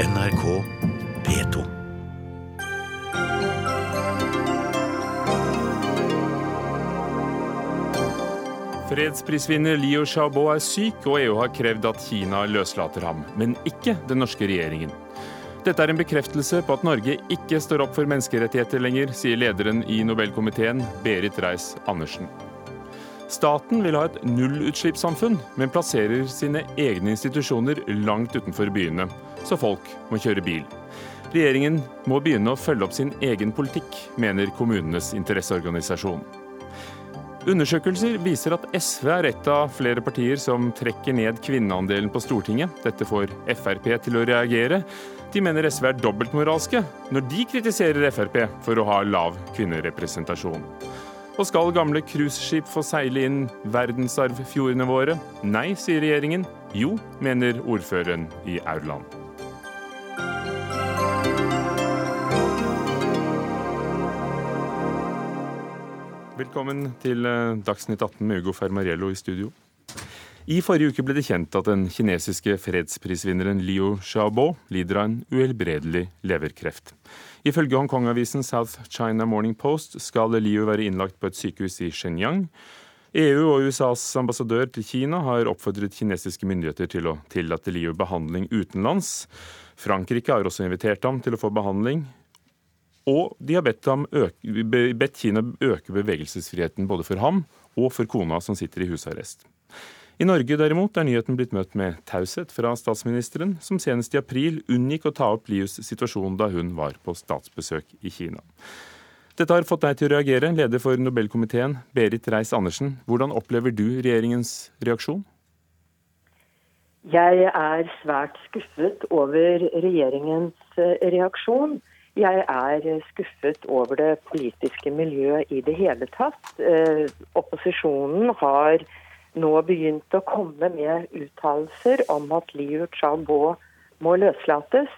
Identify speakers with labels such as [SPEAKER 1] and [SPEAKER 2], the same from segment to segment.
[SPEAKER 1] NRK P2.
[SPEAKER 2] Fredsprisvinner Liu Xiaobo er syk, og EU har krevd at Kina løslater ham, men ikke den norske regjeringen. Dette er en bekreftelse på at Norge ikke står opp for menneskerettigheter lenger, sier lederen i Nobelkomiteen, Berit Reiss-Andersen. Staten vil ha et nullutslippssamfunn, men plasserer sine egne institusjoner langt utenfor byene, så folk må kjøre bil. Regjeringen må begynne å følge opp sin egen politikk, mener kommunenes interesseorganisasjon. Undersøkelser viser at SV er et av flere partier som trekker ned kvinneandelen på Stortinget. Dette får Frp til å reagere. De mener SV er dobbeltmoralske når de kritiserer Frp for å ha lav kvinnerepresentasjon. Og skal gamle cruiseskip få seile inn verdensarvfjordene våre? Nei, sier regjeringen. Jo, mener ordføreren i Aurland. Velkommen til eh, Dagsnytt 18 med Ugo Fermariello i studio. I forrige uke ble det kjent at den kinesiske fredsprisvinneren Liu Xiaobo lider av en uhelbredelig leverkreft. Ifølge Hongkong-avisen South China Morning Post skal Liu være innlagt på et sykehus i Shenyang. EU og USAs ambassadør til Kina har oppfordret kinesiske myndigheter til å tillate Liu behandling utenlands. Frankrike har også invitert ham til å få behandling. Og de har bedt, øke, bedt Kina øke bevegelsesfriheten både for ham og for kona som sitter i husarrest. I Norge derimot er nyheten blitt møtt med taushet fra statsministeren, som senest i april unngikk å ta opp Lius situasjon da hun var på statsbesøk i Kina. Dette har fått deg til å reagere, leder for Nobelkomiteen, Berit Reiss-Andersen. Hvordan opplever du regjeringens reaksjon?
[SPEAKER 3] Jeg er svært skuffet over regjeringens eh, reaksjon. Jeg er skuffet over det politiske miljøet i det hele tatt. Eh, opposisjonen har nå begynt å komme med uttalelser om at Liu Xiaobo må løslates.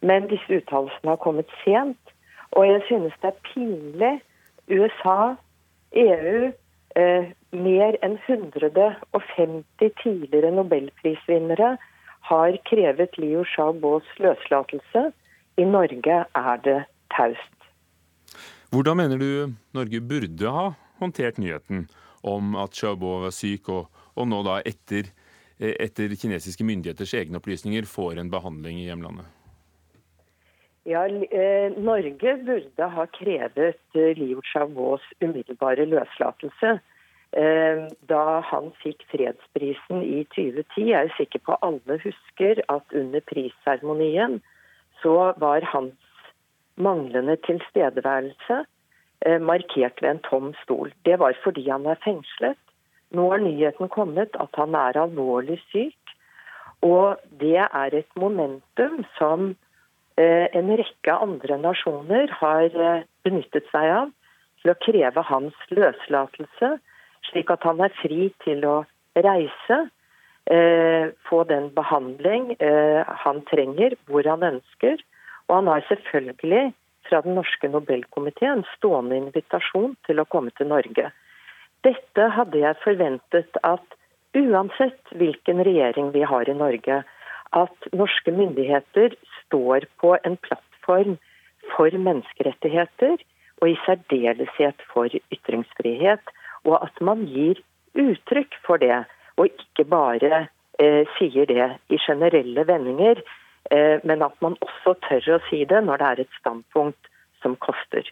[SPEAKER 3] Men disse uttalelsene har kommet sent. Og jeg synes det er pinlig. USA, EU, eh, mer enn 150 tidligere nobelprisvinnere har krevet Liu Xiaobos løslatelse. I Norge er det taust.
[SPEAKER 2] Hvordan mener du Norge burde ha håndtert nyheten? Om at Xiaobo var syk, og, og nå da etter, etter, kinesiske myndigheters egne opplysninger får en behandling i hjemlandet?
[SPEAKER 3] Ja, eh, Norge burde ha krevet eh, Liu Xiaobos umiddelbare løslatelse. Eh, da han fikk fredsprisen i 2010. Jeg er sikker på alle husker at under prisseremonien så var hans manglende tilstedeværelse markert ved en tom stol. Det var fordi han er fengslet. Nå har nyheten kommet at han er alvorlig syk. Og det er et momentum som eh, en rekke andre nasjoner har eh, benyttet seg av til å kreve hans løslatelse, slik at han er fri til å reise, få den behandling han trenger, hvor han ønsker. Og han har selvfølgelig fra den norske Nobelkomiteen stående invitasjon til å komme til Norge. Dette hadde jeg forventet at uansett hvilken regjering vi har i Norge, at norske myndigheter står på en plattform for menneskerettigheter, og i særdeleshet for ytringsfrihet, og at man gir uttrykk for det, og ikke bare eh, sier det i generelle vendinger, men at man også tør å si det når det er et standpunkt som koster.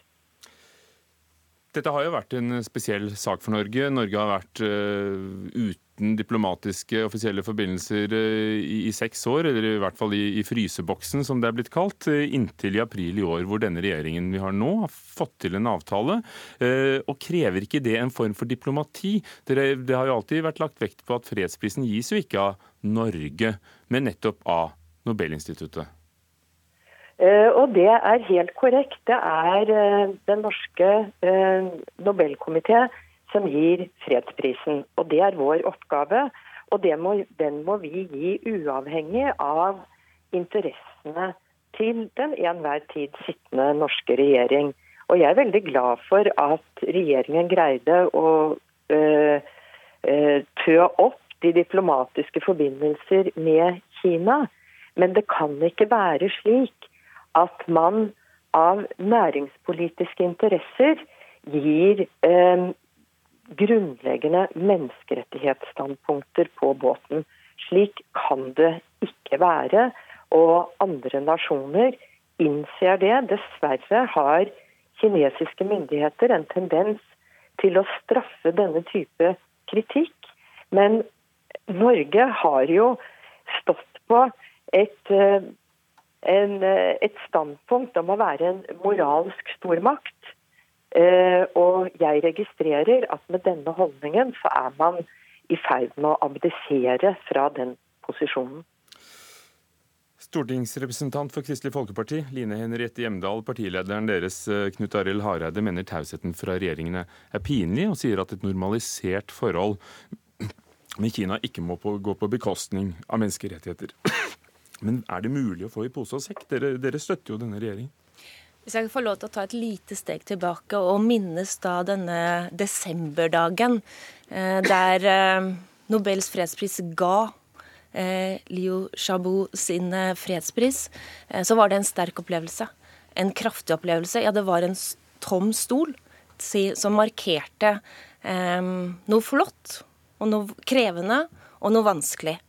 [SPEAKER 2] Dette har jo vært en spesiell sak for Norge. Norge har vært uh, uten diplomatiske offisielle forbindelser uh, i, seks år, eller i hvert fall i, fryseboksen, som det er blitt kalt, inntil i april i år, hvor denne regjeringen vi har nå, har fått til en avtale. Og krever ikke det en form for diplomati? Det, har jo alltid vært lagt vekt på at fredsprisen gis jo ikke av Norge, men nettopp av Nobelinstituttet?
[SPEAKER 3] Uh, og det er helt korrekt. Det er uh, den norske uh, Nobelkomité som gir fredsprisen. Og det er vår oppgave. Og må, den må vi gi uavhengig av interessene til den enhver tid sittende norske regjering. Og jeg er veldig glad for at regjeringen greide å tø opp de diplomatiske forbindelser med Kina. Men det kan ikke være slik at man av næringspolitiske interesser gir eh, grunnleggende menneskerettighetsstandpunkter på båten. Slik kan det ikke være. Og andre nasjoner innser det. Dessverre har kinesiske myndigheter en tendens til å straffe denne type kritikk. Men Norge har jo stått på et, eh, en, eh, et standpunkt om å være en moralsk stormakt. Eh, og jeg registrerer at med denne holdningen så er man i ferd med å abdisere fra den posisjonen.
[SPEAKER 2] Stortingsrepresentant for Kristelig Folkeparti, Line Henriette Hjemdal, partilederen deres Knut Arild Hareide, mener tausheten fra regjeringene er pinlig, og sier at et normalisert forhold med Kina ikke må gå på bekostning av menneskerettigheter. Men er det mulig å få i pose og sekk? Dere, dere støtter jo denne regjeringen.
[SPEAKER 4] Hvis jeg får lov til å ta et lite steg tilbake og minnes da denne desemberdagen eh, der eh, Nobels fredspris ga eh, Liu Xiaobo sin fredspris, så var det en sterk opplevelse. En kraftig opplevelse. Ja, det var en tom stol som markerte noe flott og noe krevende og noe vanskelig.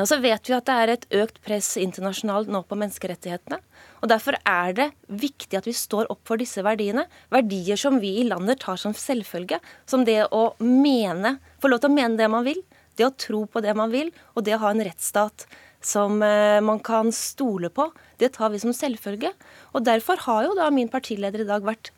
[SPEAKER 4] Og så vet vi at det er et økt press internasjonalt nå på menneskerettighetene. Og Derfor er det viktig at vi står opp for disse verdiene. Verdier som vi i landet tar som selvfølge. Som det å mene, få lov til å mene det man vil. Det å tro på det man vil, og det å ha en rettsstat som eh, man kan stole på. Det tar vi som selvfølge. Og Derfor har jo da min partileder i dag vært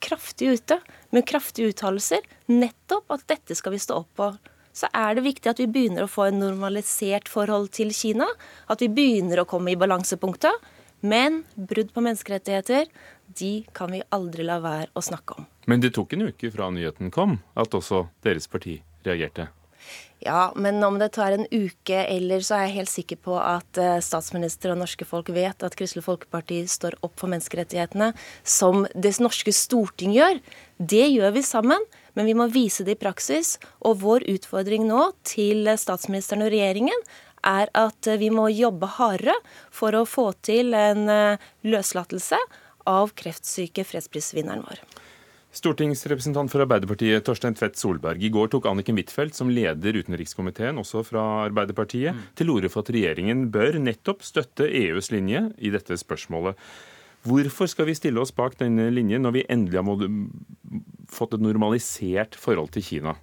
[SPEAKER 4] kraftig ute med kraftige uttalelser. Nettopp at dette skal vi stå opp for så er det viktig at vi begynner å få en normalisert forhold til Kina. At vi begynner å komme i balansepunktet. Men brudd på menneskerettigheter, de kan vi aldri la være å snakke om.
[SPEAKER 2] Men det tok en uke fra nyheten kom at også deres parti reagerte?
[SPEAKER 4] Ja, men om det tar en uke eller, så er jeg helt sikker på at eh, statsminister og norske folk vet at Kristelig Folkeparti står opp for menneskerettighetene, som det norske storting gjør. Det gjør vi sammen, men vi må vise det i praksis. Og vår utfordring nå til statsministeren og regjeringen er at vi må jobbe hardere for å få til en eh, løslatelse av kreftsyke fredsprisvinneren vår.
[SPEAKER 2] Stortingsrepresentant for Arbeiderpartiet Torstein Tvedt Solberg. I går tok Anniken Huitfeldt, som leder utenrikskomiteen, også fra Arbeiderpartiet, mm. til orde for at regjeringen bør nettopp støtte EUs linje i dette spørsmålet. Hvorfor skal vi stille oss bak denne linjen når vi endelig har fått et normalisert forhold til Kina?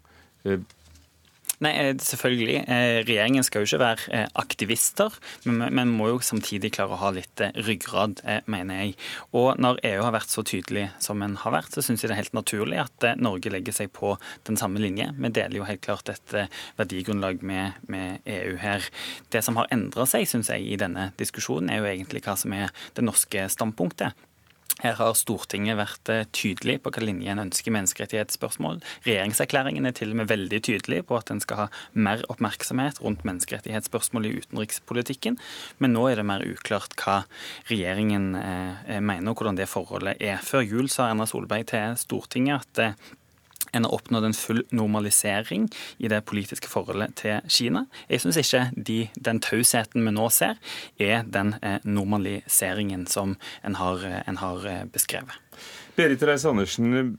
[SPEAKER 5] Nei, eh, selvfølgelig. Eh, regjeringen skal jo ikke være eh, aktivister, men må jo samtidig klare å ha litt ryggrad, mener jeg. Og når EU har vært så tydelig som en har vært, så syns jeg det er helt naturlig at Norge legger seg på den samme linje. Vi deler jo helt klart et verdigrunnlag med, med EU her. Det som har endra seg, syns jeg, i denne diskusjonen, er jo egentlig hva som er det norske standpunktet. Her har Stortinget vært eh, tydelig på hva linje en ønsker i menneskerettighetsspørsmål. Regjeringserklæringen er til og med veldig tydelig på at en skal ha mer oppmerksomhet rundt menneskerettighetsspørsmål i utenrikspolitikken. Men nå er det mer uklart hva regjeringen eh, mener og hvordan det forholdet er. Før jul sa Erna Solberg til Stortinget at eh, en har oppnådd en full normalisering i det politiske forholdet til Kina. Jeg syns ikke de, den tausheten vi nå ser, er den eh, normaliseringen som en har, eh, en har eh, beskrevet.
[SPEAKER 2] Berit Reiss-Andersen,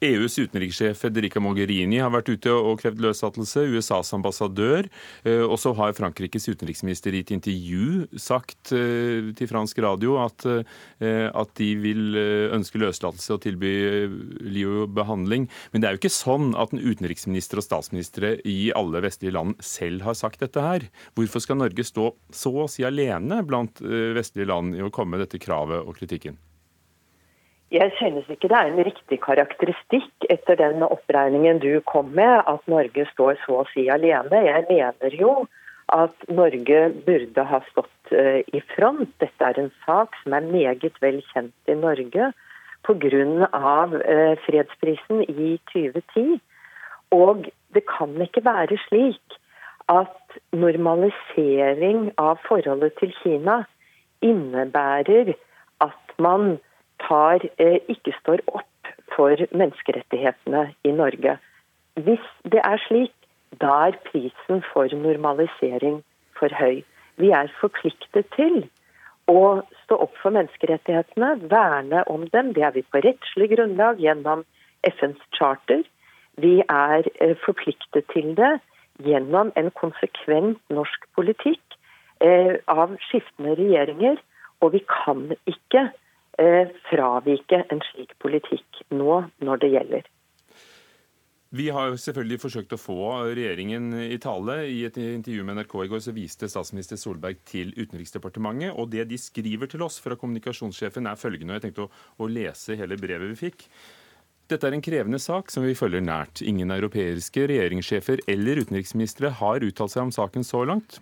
[SPEAKER 2] EUs utenrikssjef Federica Mogherini har vært ute og krevd løslatelse. USAs ambassadør. Eh, og så har Frankrikes utenriksminister i et intervju sagt eh, til fransk radio at, eh, at de vil ønske løslatelse og tilby Lio behandling. Men det er jo ikke sånn at en utenriksminister og statsministre i alle vestlige land selv har sagt dette her. Hvorfor skal Norge stå så å si alene blant vestlige land i å komme med dette kravet og kritikken?
[SPEAKER 3] Jeg synes ikke det er en riktig karakteristikk etter den oppregningen du kom med, at Norge står så å si alene. Jeg mener jo at Norge burde ha stått eh, i front. Dette er en sak som er meget vel kjent i Norge pga. Eh, fredsprisen i 2010. Og det kan ikke være slik at normalisering av forholdet til Kina innebærer at man tar, eh, ikke står opp for menneskerettighetene i Norge. Hvis det er slik, da er prisen for normalisering for høy. Vi er forpliktet til å stå opp for menneskerettighetene, verne om dem. Det er vi på rettslig grunnlag gjennom FNs charter. Vi er eh, forpliktet til det gjennom en konsekvent norsk politikk eh, av skiftende regjeringer. Og vi kan ikke fravike en slik politikk nå når det gjelder.
[SPEAKER 2] Vi har selvfølgelig forsøkt å få regjeringen i tale. I et intervju med NRK i går så viste statsminister Solberg til Utenriksdepartementet. Og det de skriver til oss fra kommunikasjonssjefen er følgende, og jeg tenkte å, å lese hele brevet vi fikk. Dette er en krevende sak som vi følger nært. Ingen europeiske regjeringssjefer eller utenriksministre har uttalt seg om saken så langt.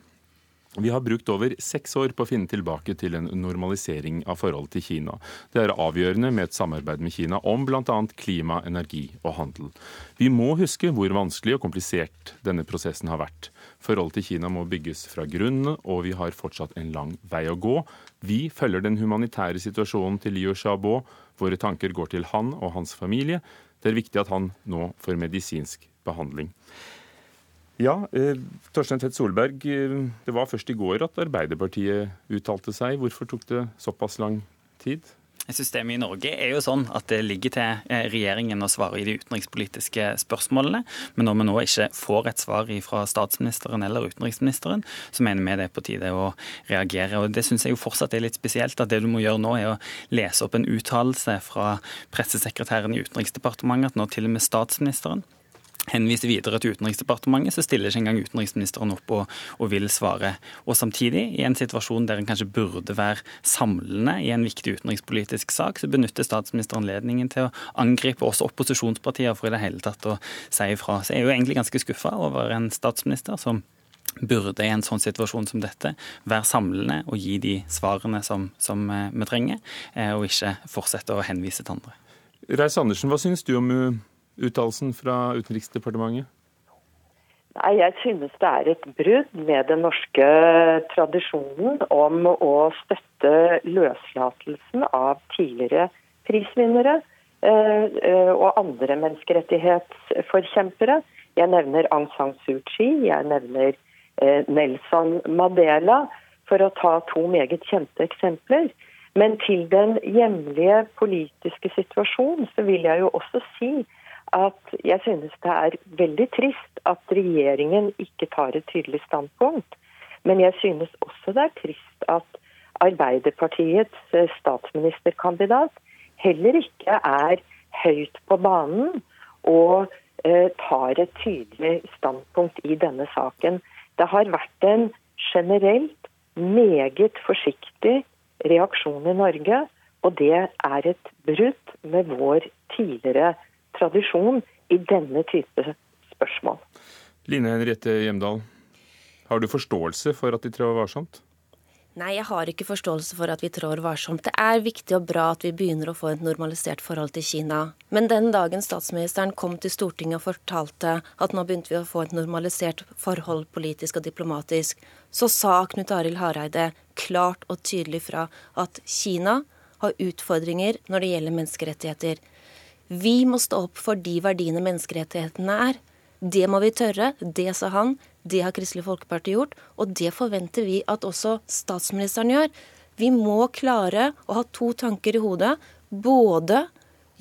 [SPEAKER 2] Vi har brukt over seks år på å finne tilbake til en normalisering av forholdet til Kina. Det er avgjørende med et samarbeid med Kina om bl.a. klima, energi og handel. Vi må huske hvor vanskelig og komplisert denne prosessen har vært. Forholdet til Kina må bygges fra grunnen, og vi har fortsatt en lang vei å gå. Vi følger den humanitære situasjonen til Liu Xiaobo. Våre tanker går til han og hans familie. Det er viktig at han nå får medisinsk behandling. Ja, eh, Torstein Tvedt Solberg, eh, det var først i går at Arbeiderpartiet uttalte seg. Hvorfor tok det såpass lang tid?
[SPEAKER 5] Systemet i Norge er jo sånn at det ligger til eh, regjeringen å svare i de utenrikspolitiske spørsmålene. Men når vi nå ikke får et svar fra statsministeren eller utenriksministeren, så mener vi det er på tide å reagere. Og Det syns jeg jo fortsatt er litt spesielt. At det du må gjøre nå, er å lese opp en uttalelse fra pressesekretæren i Utenriksdepartementet, at nå til og med statsministeren henviser videre til Utenriksdepartementet, så stiller ikke engang utenriksministeren opp og, og, vil svare. Og samtidig, i en situasjon der en kanskje burde være samlende i en viktig utenrikspolitisk sak, så benytter statsministeren anledningen til å angripe også opposisjonspartier for i det hele tatt å si ifra. Så jeg er jo egentlig ganske skuffa over en statsminister som burde i en sånn situasjon som dette være samlende og gi de svarene som, som eh, vi trenger, eh, og ikke fortsette å henvise til andre.
[SPEAKER 2] Reis Andersen, hva syns du om eh, uttalelsen fra Utenriksdepartementet?
[SPEAKER 3] Nei, Jeg synes det er et brudd med den norske tradisjonen om å støtte løslatelsen av tidligere prisvinnere eh, eh, og andre menneskerettighetsforkjempere. Jeg nevner Aung San Suu Kyi, jeg nevner eh, Nelson Mandela, for å ta to meget kjente eksempler. Men til den hjemlige politiske situasjonen så vil jeg jo også si at jeg synes det er veldig trist at regjeringen ikke tar et tydelig standpunkt. Men jeg synes også det er trist at Arbeiderpartiets eh, statsministerkandidat heller ikke er høyt på banen og eh, tar et tydelig standpunkt i denne saken. Det har vært en generelt meget forsiktig reaksjon i Norge, og det er et brudd med vår tidligere tradisjon i denne type spørsmål.
[SPEAKER 2] Line Henriette Hjemdal, har du forståelse for at de trår varsomt?
[SPEAKER 4] Nei, jeg har ikke forståelse for at vi trår varsomt. Det er viktig og bra at vi begynner å få et normalisert forhold til Kina. Men den dagen statsministeren kom til Stortinget og fortalte at nå begynte vi å få et normalisert forhold politisk og diplomatisk, så sa Knut Arild Hareide klart og tydelig fra at Kina har utfordringer når det gjelder menneskerettigheter. Vi må stå opp for de verdiene menneskerettighetene er. Det må vi tørre. Det sa han. Det har Kristelig Folkeparti gjort. Og det forventer vi at også statsministeren gjør. Vi må klare å ha to tanker i hodet. Både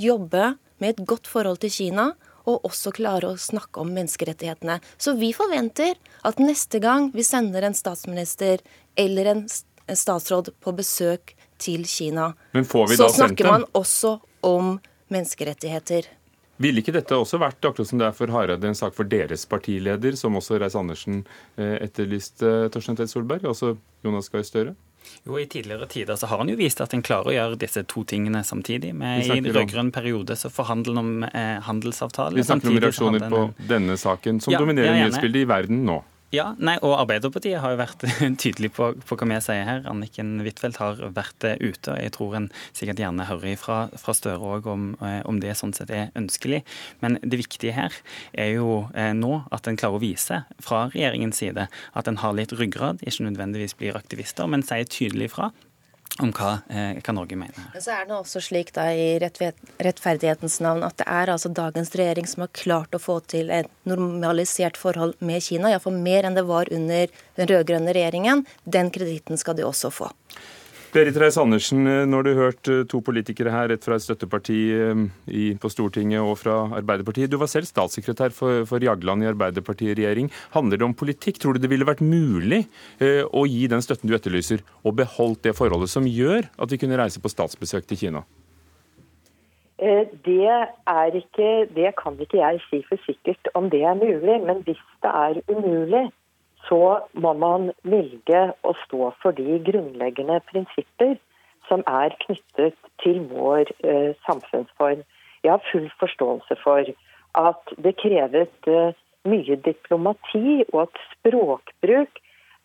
[SPEAKER 4] jobbe med et godt forhold til Kina, og også klare å snakke om menneskerettighetene. Så vi forventer at neste gang vi sender en statsminister eller en statsråd på besøk til Kina, så snakker man også om menneskerettigheter.
[SPEAKER 2] Ville ikke dette også vært akkurat som det er for Hareide, en sak for deres partileder, som også Reis Andersen eh, etterlyste, Torstein Tvedt Solberg, altså Jonas Gahr Støre?
[SPEAKER 5] Jo, I tidligere tider så har han jo vist at en klarer å gjøre disse to tingene samtidig. Men I rød-grønn periode så forhandler han om eh, handelsavtale.
[SPEAKER 2] Vi snakker om reaksjoner på denne saken, som ja, dominerer nyhetsbildet i verden nå.
[SPEAKER 5] Ja, nei, og Arbeiderpartiet har jo vært tydelig på, på, hva vi sier her. Anniken Huitfeldt har vært ute. og Jeg tror en sikkert gjerne hører fra, fra Støre òg om, eh, om, det sånn sett er ønskelig. Men det viktige her er jo eh, nå at en klarer å vise fra regjeringens side at en har litt ryggrad, ikke nødvendigvis blir aktivister, men sier tydelig fra om hva, eh, hva, Norge mener.
[SPEAKER 4] Så er det også slik da i rettferdighetens navn at det er altså dagens regjering som har klart å få til et normalisert forhold med Kina, iallfall mer enn det var under den rød-grønne regjeringen. Den kreditten skal de også få.
[SPEAKER 2] Berit Reiss-Andersen, når du hørt eh, to politikere her, et fra et støtteparti eh, på Stortinget og fra Arbeiderpartiet. Du var selv statssekretær for, for Jagland i Arbeiderpartiet i regjering. Handler det om politikk? Tror du det ville vært mulig eh, å gi den støtten du etterlyser, og beholdt det forholdet som gjør at vi kunne reise på statsbesøk til Kina?
[SPEAKER 3] Det, er ikke, det kan ikke jeg si for sikkert om det er mulig, men hvis det er umulig, så må man velge å stå for de grunnleggende prinsipper som er knyttet til vår eh, samfunnsform. Jeg har full forståelse for at det krevet eh, mye diplomati, og at språkbruk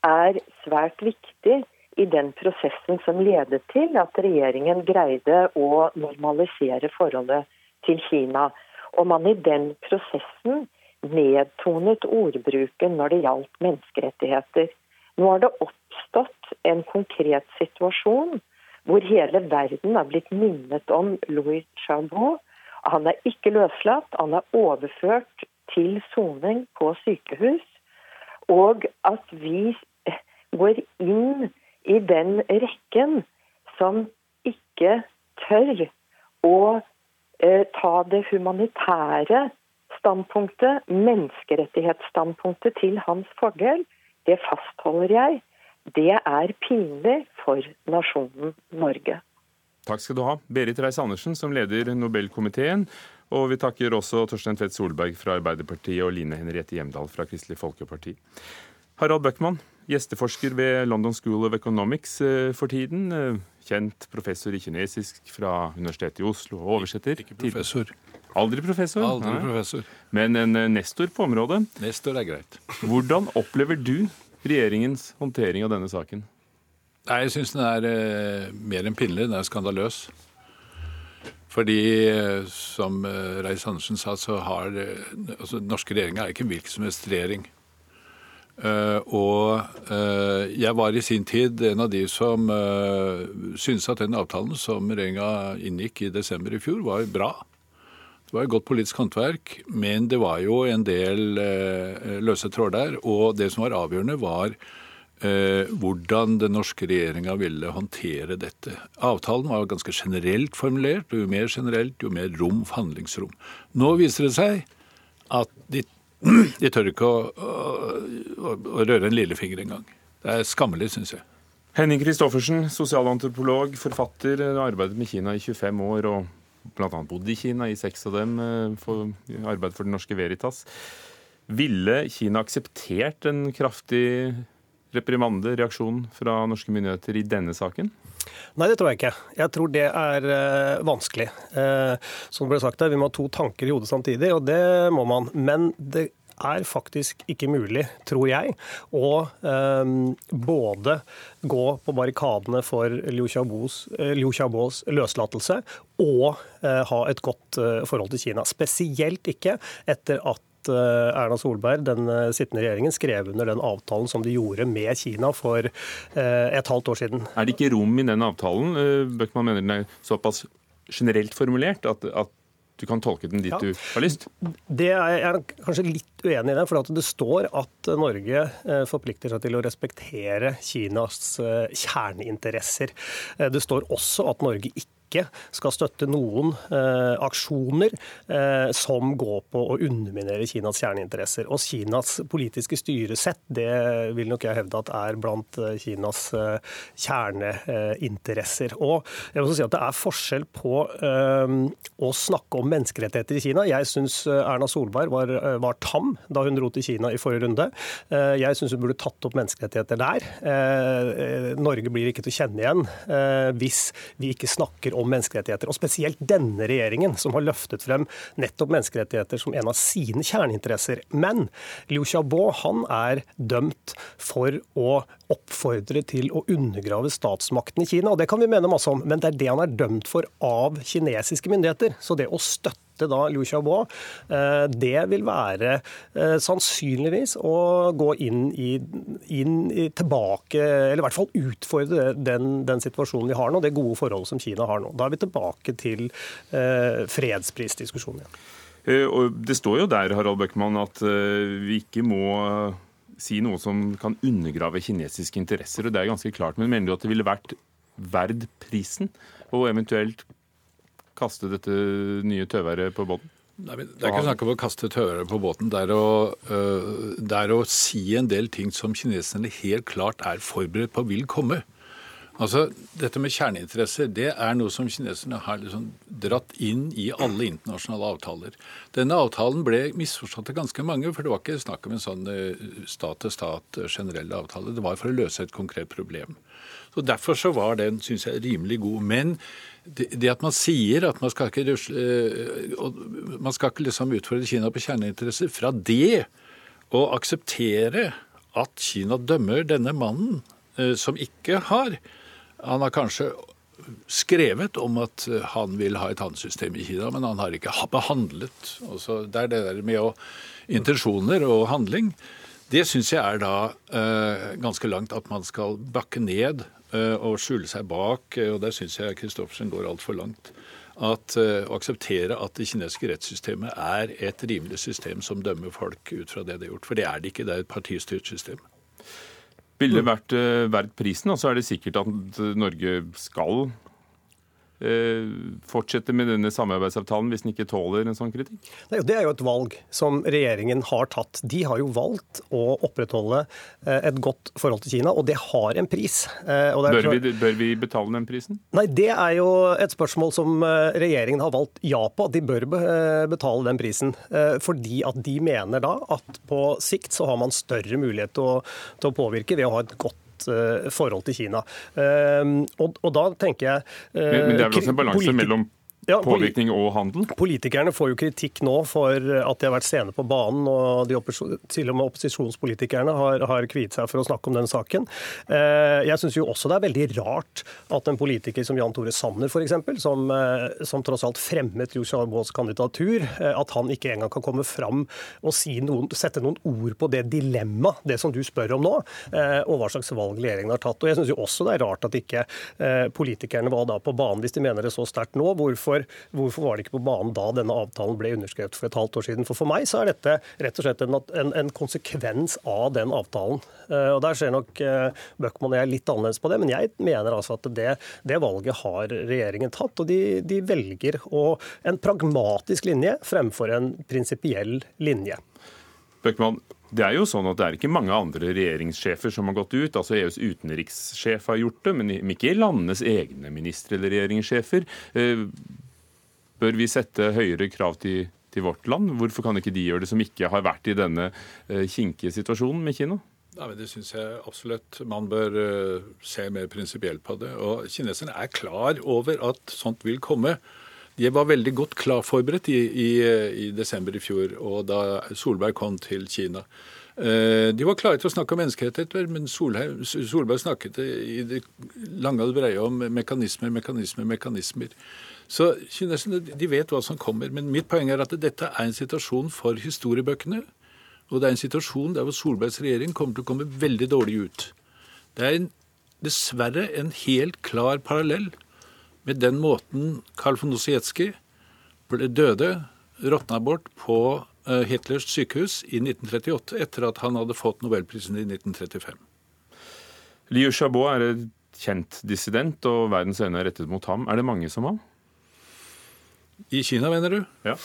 [SPEAKER 3] er svært viktig i den prosessen som ledet til at regjeringen greide å normalisere forholdet til Kina. Og man i den prosessen nedtonet ordbruken når det gjaldt menneskerettigheter. Nå har det oppstått en konkret situasjon hvor hele verden har blitt minnet om Louis Chabot. Han er ikke løslatt, han er overført til soning på sykehus. Og at vi går inn i den rekken som ikke tør å eh, ta det humanitære standpunktet, menneskerettighetsstandpunktet til hans fordel, det fastholder jeg. Det er pinlig for nasjonen Norge.
[SPEAKER 2] Takk skal du ha. Berit Reiss-Andersen, som leder Nobelkomiteen. Og vi takker også Torstein Tvedt Solberg fra Arbeiderpartiet og Line Henriette Hjemdal fra Kristelig Folkeparti. Harald Bøckmann, gjesteforsker ved London School of Economics eh, for tiden. Eh, kjent professor i kinesisk fra Universitetet i Oslo og oversetter.
[SPEAKER 6] Ikke professor.
[SPEAKER 2] Aldri professor?
[SPEAKER 6] Aldri professor.
[SPEAKER 2] Men en eh, nestor på området.
[SPEAKER 6] Nestor er greit.
[SPEAKER 2] Hvordan opplever du regjeringens håndtering av denne saken?
[SPEAKER 6] Nei, Jeg syns den er eh, mer enn pinlig. Den er skandaløs. Fordi, eh, som eh, Reiss-Andersen sa, så har eh, altså, norske regjeringa er ikke en hvilken som helst regjering. Uh, og uh, jeg var i sin tid en av de som uh, syntes at den avtalen som regjeringa inngikk i desember i fjor, var bra. Det var et godt politisk håndverk, men det var jo en del eh, løse tråder der. Og det som var avgjørende, var eh, hvordan den norske regjeringa ville håndtere dette. Avtalen var ganske generelt formulert, og jo mer generelt, jo mer rom for handlingsrom. Nå viser det seg at de, de tør ikke å, å, å røre en lillefinger engang. Det er skammelig, syns jeg.
[SPEAKER 2] Henning Christoffersen, sosialantropolog, forfatter, arbeidet med Kina i 25 år. og bl.a. bodd i Kina, i seks av dem, eh, for arbeid for Den Norske Veritas. Ville Kina akseptert en kraftig reprimande, reaksjon fra norske myndigheter i denne saken?
[SPEAKER 7] Nei, det tror jeg ikke. Jeg tror det er uh, vanskelig. Uh, som ble sagt her, Vi må ha to tanker i hodet samtidig, og det må man. Men det er faktisk ikke mulig, tror jeg, å eh, både gå på barrikadene for eh, Liu Xiaobos løslatelse og eh, ha et godt eh, forhold til Kina. Spesielt ikke etter at Erna Solberg, den sittende regjeringen, skrev under den avtalen som de gjorde med Kina for et halvt år siden.
[SPEAKER 2] Er det ikke rom i den avtalen? Bøckmann mener den er såpass generelt formulert at, at du kan tolke den dit ja. du har lyst?
[SPEAKER 7] Det er jeg kanskje litt uenig i det. For det står at Norge eh, forplikter seg til å respektere Kinas eh, kjerneinteresser. Eh, det står også at Norge ikke ikke skal støtte noen eh, aksjoner eh, som går på å underminere Kinas kjerneinteresser. Og Kinas politiske styresett det vil nok jeg hevde at er blant eh, Kinas eh, kjerneinteresser. Og jeg vil også si at Det er forskjell på eh, å snakke om menneskerettigheter i Kina. Jeg syns eh, Erna Solberg var, var, tam da hun dro til Kina i forrige runde. Jeg syns hun burde tatt opp menneskerettigheter der. Norge blir ikke til å kjenne igjen hvis vi ikke snakker om om menneskerettigheter. Og spesielt denne regjeringen, som har løftet frem nettopp menneskerettigheter som en av sine kjerneinteresser. Men Liu Xiaobo han er dømt for å oppfordre til å undergrave statsmakten i Kina. og Det kan vi mene masse om, men det er det han er dømt for av kinesiske myndigheter. Så det å støtte støtte da Liu Xiaobo, det vil være sannsynligvis å gå inn i, inn i tilbake, eller i hvert fall utfordre den, den, situasjonen vi har nå, det gode forholdet som Kina har nå. Da er vi tilbake til fredsprisdiskusjonen igjen.
[SPEAKER 2] Det står jo der Harald Bøckmann, at vi ikke må si noe som kan undergrave kinesiske interesser. og Det er ganske klart, men mener du at det ville vært verd prisen, og eventuelt kaste dette nye tøværet på båten?
[SPEAKER 6] Nei, det er ikke snakk om å kaste tøværet på båten. Det er, å, uh, det er å si en del ting som kineserne helt klart er forberedt på vil komme. Altså, Dette med kjerneinteresser det er noe som kineserne har liksom dratt inn i alle internasjonale avtaler. Denne avtalen ble misforstått av ganske mange, for det var ikke snakk om en sånn stat-til-stat generell avtale. Det var for å løse et konkret problem. Så Derfor så var den synes jeg, rimelig god. Men det, at man sier at man skal ikke, man skal ikke liksom utfordre Kina på kjerneinteresser, fra det å akseptere at Kina dømmer denne mannen som ikke har han har kanskje skrevet om at han vil ha et handelssystem i Kina, men han har ikke behandlet. Også det er det der med å, intensjoner og handling. Det syns jeg er da eh, ganske langt at man skal bakke ned eh, og skjule seg bak. og Der syns jeg Christoffersen går altfor langt. At, eh, å akseptere at det kinesiske rettssystemet er et rimelig system som dømmer folk ut fra det det har gjort. For det er det ikke. Det er et partistyrt system
[SPEAKER 2] ville vært uh, verdt prisen. Og så er det sikkert at Norge skal Eh, fortsette med denne samarbeidsavtalen hvis den ikke tåler en sånn kritikk?
[SPEAKER 7] Det er jo et valg som regjeringen har tatt. De har jo valgt å opprettholde eh, et godt forhold til Kina, og det har en pris.
[SPEAKER 2] Eh, bør vi, bør, vi, betale den prisen?
[SPEAKER 7] Nei, Det er jo et spørsmål som regjeringen har valgt ja på. De bør betale den prisen. Fordi at de mener da at på sikt så har man større mulighet til å, til å påvirke ved å ha et godt Eh, forhold til Kina. Eh, og, og da tenker jeg
[SPEAKER 2] men, men det er vel også en balanse mellom ja, Påvirkning og handel?
[SPEAKER 7] Politikerne får jo kritikk nå for at de har vært sene på banen. og de Til og med opposisjonspolitikerne har, har kviet seg for å snakke om den saken. Eh, jeg syns også det er veldig rart at en politiker som Jan Tore Sanner, f.eks., som, eh, som tross alt fremmet Liu Xiaobos kandidatur, eh, at han ikke engang kan komme fram og si noen, sette noen ord på det dilemmaet, det som du spør om nå, og hva slags valg regjeringen har tatt. Og jeg syns også det er rart at ikke politikerne var da på banen, hvis de mener det så sterkt nå. hvorfor hvorfor, hvorfor, var det ikke på banen da denne avtalen ble underskrevet for et halvt år siden? For for meg så er dette rett og slett en, en, en konsekvens av den avtalen. Uh, og Der ser nok uh, Bøckmann og jeg litt annerledes på det, men jeg mener altså at det, det valget har regjeringen tatt. Og de, de velger å, en pragmatisk linje fremfor en prinsipiell linje.
[SPEAKER 2] Bøckmann, det er jo sånn at det er ikke mange andre regjeringssjefer som har gått ut. altså EUs utenrikssjef har gjort det, men ikke landenes egne ministre eller regjeringssjefer. Bør vi sette høyere krav til, til, vårt land? Hvorfor kan ikke de gjøre det, som ikke har vært i denne eh, kinkige situasjonen med Kina?
[SPEAKER 6] Nei, men det syns jeg absolutt man bør uh, se mer prinsipielt på det. Og Kineserne er klar over at sånt vil komme. De var veldig godt klar forberedt i, i, i, desember i fjor, og da Solberg kom til Kina. Eh, de var klare til å snakke om menneskerettigheter, men Solberg snakket i det lange og breie om mekanismer, mekanismer, mekanismer. Så kineserne de vet hva som kommer. Men mitt poeng er at dette er en situasjon for historiebøkene. Og det er en situasjon der Solbergs regjering kommer til å komme veldig dårlig ut. Det er en, dessverre en helt klar parallell med den måten Karl von Ossietzky døde, råtna bort på eh, Hitlers sykehus i 1938 etter at han hadde fått nobelprisen i 1935.
[SPEAKER 2] Liu Xiaobo er et kjent dissident, og verdens øyne er rettet mot ham. Er det mange som ham?
[SPEAKER 6] I Kina, mener du?
[SPEAKER 2] Ja.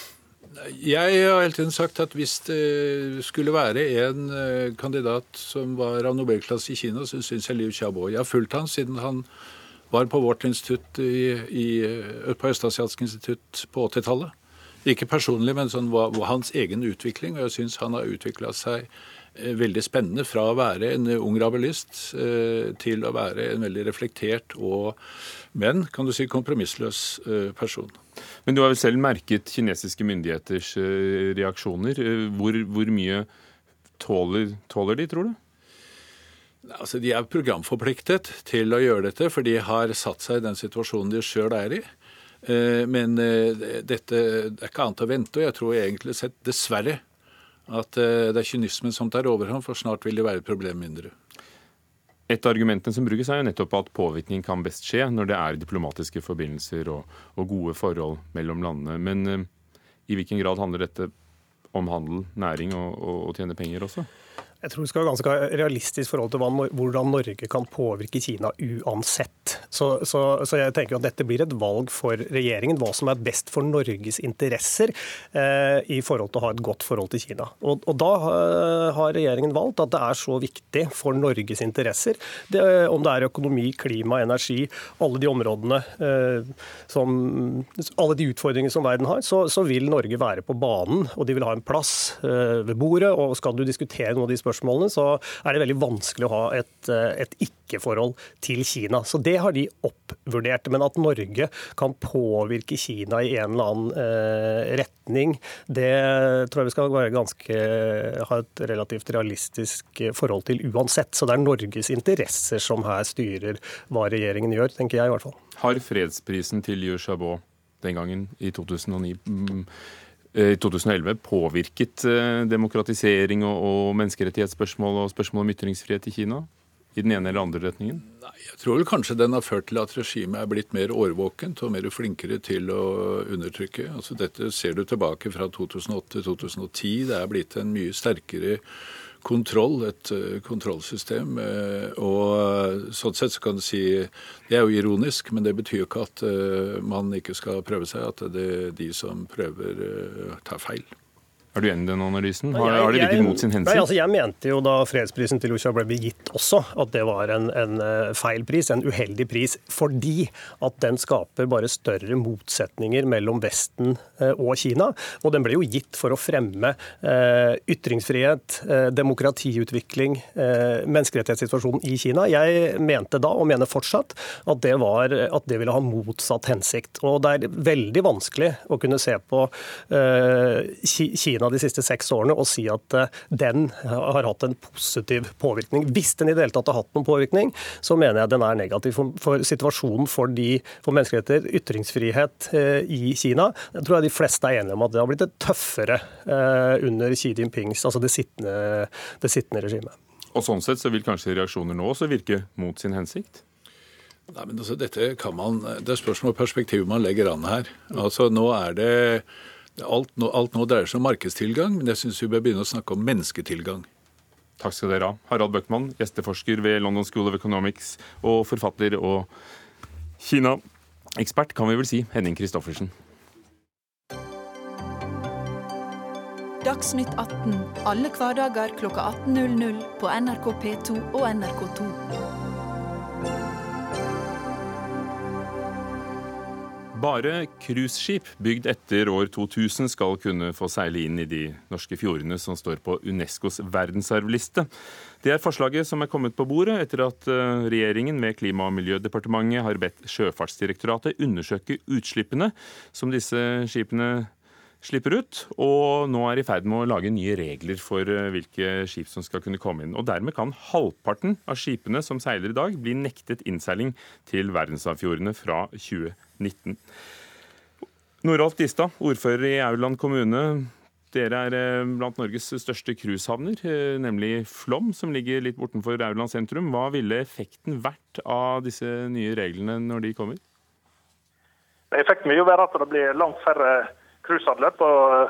[SPEAKER 6] Jeg har hele tiden sagt at hvis det skulle være en eh, kandidat som var av nobelklasse i Kina, så syns jeg Liu Xiaobo. Jeg har fulgt han siden han var på vårt institutt i, i, på Østasiatisk institutt på 80-tallet. Ikke personlig, men sånn var, var hans egen utvikling. Og jeg syns han har utvikla seg eh, veldig spennende fra å være en ung rabelist eh, til å være en veldig reflektert og, men kan du si, kompromissløs eh, person.
[SPEAKER 2] Men du har vel selv merket kinesiske myndigheters reaksjoner. Hvor, hvor mye tåler, tåler de, tror du?
[SPEAKER 6] Altså, De er programforpliktet til å gjøre dette, for de har satt seg i den situasjonen de sjøl er i. Men dette det er ikke annet å vente. Og jeg tror egentlig sett, dessverre, at det er kynismen som tar overhånd, for snart vil det være et problem mindre.
[SPEAKER 2] Et av argumentene som brukes er jo nettopp at påvirkning kan best skje når det er diplomatiske forbindelser og, og gode forhold mellom landene. Men uh, i hvilken grad handler dette om handel, næring og, og tjene penger også?
[SPEAKER 7] Jeg tror vi skal ha ganske realistisk forhold til hvordan Norge kan påvirke Kina uansett. Så, så, så, jeg tenker at dette blir et valg for regjeringen, hva som er best for Norges interesser eh, i forhold til å ha et godt forhold til Kina. Og, og da eh, har regjeringen valgt at det er så viktig for Norges interesser, det, om det er økonomi, klima, energi, alle de områdene eh, som Alle de utfordringene som verden har, så, så, vil Norge være på banen, og de vil ha en plass eh, ved bordet. og skal du diskutere noen av de spørsmålene, så er det veldig vanskelig å ha et, eh, et ikke-forhold til Kina. Så det har de oppvurdert. Men at Norge kan påvirke Kina i en eller annen eh, retning, det tror jeg vi skal ganske, ha et relativt realistisk forhold til uansett. Så det er Norges interesser som her styrer hva regjeringen gjør, tenker jeg i hvert fall.
[SPEAKER 2] Har fredsprisen til Liu Xiaobo den gangen, i 2009 Eh, i 2011 påvirket eh, demokratisering og, menneskerettighetsspørsmål og spørsmål om ytringsfrihet i Kina? I den ene eller andre retningen?
[SPEAKER 6] Nei, Jeg tror vel kanskje den har ført til at regimet er blitt mer årvåkent og mer flinkere til å undertrykke. Altså Dette ser du tilbake fra 2008-2010. Det er blitt en mye sterkere kontroll, et eh, kontrollsystem. Eh, og eh, sånn sett så kan du si Det er jo ironisk, men det betyr jo ikke at man ikke skal prøve seg. At det er de som prøver, tar feil.
[SPEAKER 2] Er du enig i den analysen? Har, har det virket mot sin hensikt?
[SPEAKER 7] Nei, altså Jeg mente jo da fredsprisen til Lucia ble gitt også, at det var en, en, eh, feil pris, en uheldig pris, fordi at den skaper bare større motsetninger mellom Vesten eh, og Kina. Og den ble jo gitt for å fremme eh, ytringsfrihet, demokratiutvikling, menneskerettighetssituasjonen i Kina. Jeg mente da, og mener fortsatt, at det, var, at det ville ha motsatt hensikt. Og det er veldig vanskelig å kunne se på Kina Kina de siste seks årene og si at eh, den har hatt en positiv påvirkning. Hvis den i det hele tatt har hatt noen påvirkning, så mener jeg den er negativ for, for situasjonen for, de, for menneskeretter, ytringsfrihet eh, i Kina. Jeg tror jeg de fleste er enige om at det har blitt et tøffere eh, under Xi Jinpings, altså det sittende, det sittende regimet.
[SPEAKER 2] Og sånn sett så vil kanskje reaksjoner nå også virke mot sin hensikt?
[SPEAKER 6] Nei, men altså, dette kan man, Det er spørsmål om perspektivet man legger an her. Altså, Nå er det Alt nå, alt nå dreier seg om markedstilgang, men jeg syns vi bør begynne å snakke om mennesketilgang.
[SPEAKER 2] Takk skal dere ha. Harald Bøckmann, gjesteforsker ved London School of Economics og forfatter og Kina-ekspert, kan vi vel si, Henning Christoffersen.
[SPEAKER 8] Dagsnytt 18 alle hverdager kl 18.00 på NRK P2 og NRK2.
[SPEAKER 2] Bare cruiseskip bygd etter år 2000 skal kunne få seile inn i de norske fjordene som står på Unescos verdensarvliste. Det er forslaget som er kommet på bordet etter at eh, regjeringen med Klima- og miljødepartementet har bedt Sjøfartsdirektoratet undersøke utslippene som disse skipene slipper ut, og nå er i ferd med å lage nye regler for eh, hvilke skip som skal kunne komme inn. Og Dermed kan halvparten av skipene som seiler i dag, bli nektet innseiling til verdensarvfjordene fra 2019. Noralf Distad, ordfører i Aurland kommune. Dere er eh, blant Norges største cruisehavner, eh, nemlig Flom, som ligger litt bortenfor Aurland sentrum. Hva ville effekten vært av disse nye reglene når de kommer?
[SPEAKER 9] Effekten vil jo være at det blir langt færre cruiseanløp. og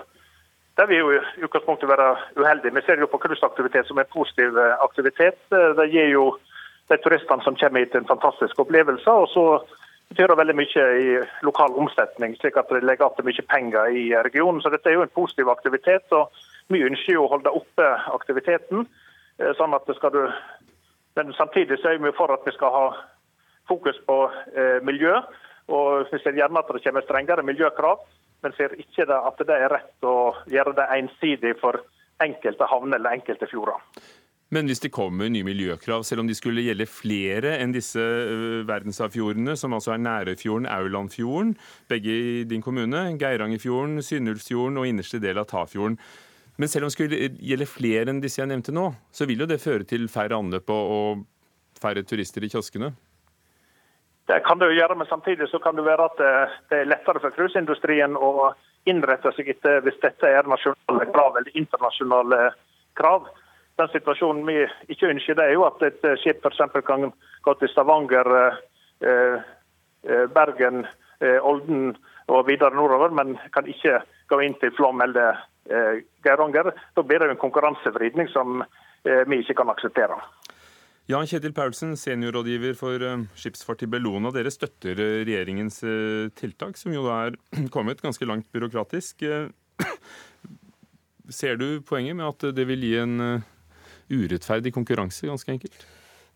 [SPEAKER 9] Det vil jo i utgangspunktet være uheldig. Vi ser jo på cruiseaktivitet som en positiv eh, aktivitet. Eh, det gir jo de turistene som kommer hit en fantastisk opplevelse. og så betyr det veldig mye i lokal omsetning, slik at det legger til mye penger i regionen. Så dette er jo en positiv aktivitet. og Vi ønsker jo å holde oppe aktiviteten. Eh, sånn at det skal du... Men samtidig så er vi for at vi skal ha fokus på eh, miljø. Og vi ser gjerne at det kommer strengere miljøkrav men ser ikke at det er rett å gjøre det ensidig for enkelte havner eller enkelte fjorder.
[SPEAKER 2] Men hvis det kommer nye miljøkrav, selv om de skulle gjelde flere enn disse verdensarvfjordene, som altså er Nærøyfjorden, Aulandfjorden, begge i din kommune, Geirangerfjorden, Synnulfjorden og innerste del av Tafjorden. Men selv om det skulle gjelde flere enn disse jeg nevnte nå, så vil jo det føre til færre anløp og færre turister i kioskene?
[SPEAKER 9] Det kan jo gjøre, men samtidig så kan det være at det er lettere for cruiseindustrien å innrette seg etter hvis dette er nasjonale krav eller internasjonale krav. Den situasjonen vi ikke ønsker, det er jo at et skip f.eks. kan gå til Stavanger, Bergen, Olden og videre nordover, men kan ikke gå inn til Flåm eller Geiranger. Da blir det en konkurransevridning som vi ikke kan akseptere.
[SPEAKER 2] Jan Kjetil Paulsen, seniorrådgiver for eh, skipsfart i Bellona. Dere støtter eh, regjeringens eh, tiltak, som jo er kommet ganske langt byråkratisk. Ser du poenget med at det vil gi en urettferdig konkurranse, ganske enkelt?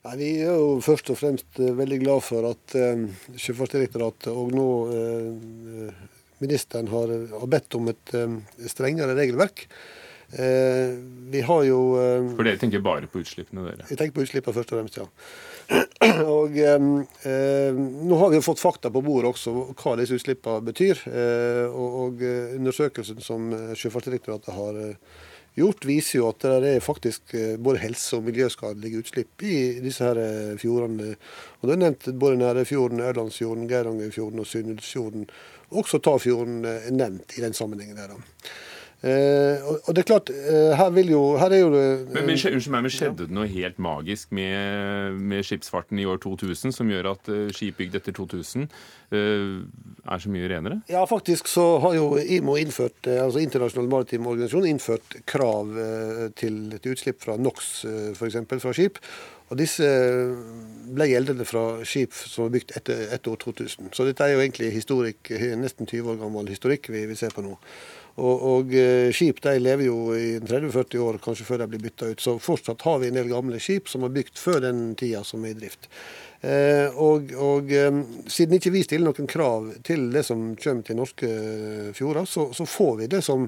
[SPEAKER 10] Nei, Vi er jo først og fremst veldig glad for at Sjøfartsdirektoratet og nå ministeren har, bedt om et strengere regelverk.
[SPEAKER 2] Eh, vi har jo eh, For dere tenker bare på utslippene, dere?
[SPEAKER 10] Vi tenker på utslippene først og fremst, ja. Og eh, Nå har vi jo fått fakta på bordet også hva disse utslippene betyr. Eh, og, Undersøkelsen som Sjøfartsdirektoratet har gjort, viser jo at det er faktisk både helse- og miljøskadelige utslipp i disse her fjordene. Og Det er nevnt både Nærøyfjorden, Ørlandsfjorden, Geirangerfjorden og Sunndalsfjorden. Også Tafjorden er nevnt i den sammenhengen. der da. Eh, og det er klart, eh, her vil jo her er jo det
[SPEAKER 2] Men, men Unnskyld meg, men skjedde det noe helt magisk med, med, skipsfarten i år 2000 som gjør at uh, skip bygd etter 2000 uh, er så mye renere?
[SPEAKER 10] Ja, faktisk så har jo IMO innført, altså Internasjonal maritim organisasjon innført krav til, til utslipp fra NOx f.eks. fra skip. Og disse ble gjeldende fra skip som var bygd etter, etter år 2000. Så dette er jo egentlig historikk, nesten 20 år gammel historikk vi, vi ser på nå. Og, og eh, skip de lever jo i 30-40 år, kanskje før de blir bytta ut. Så fortsatt har vi en del gamle skip som er bygd før den tida som er i drift. Eh, og, og eh, siden ikke vi stiller noen krav til det som kommer til norske fjorder, så, så får vi det som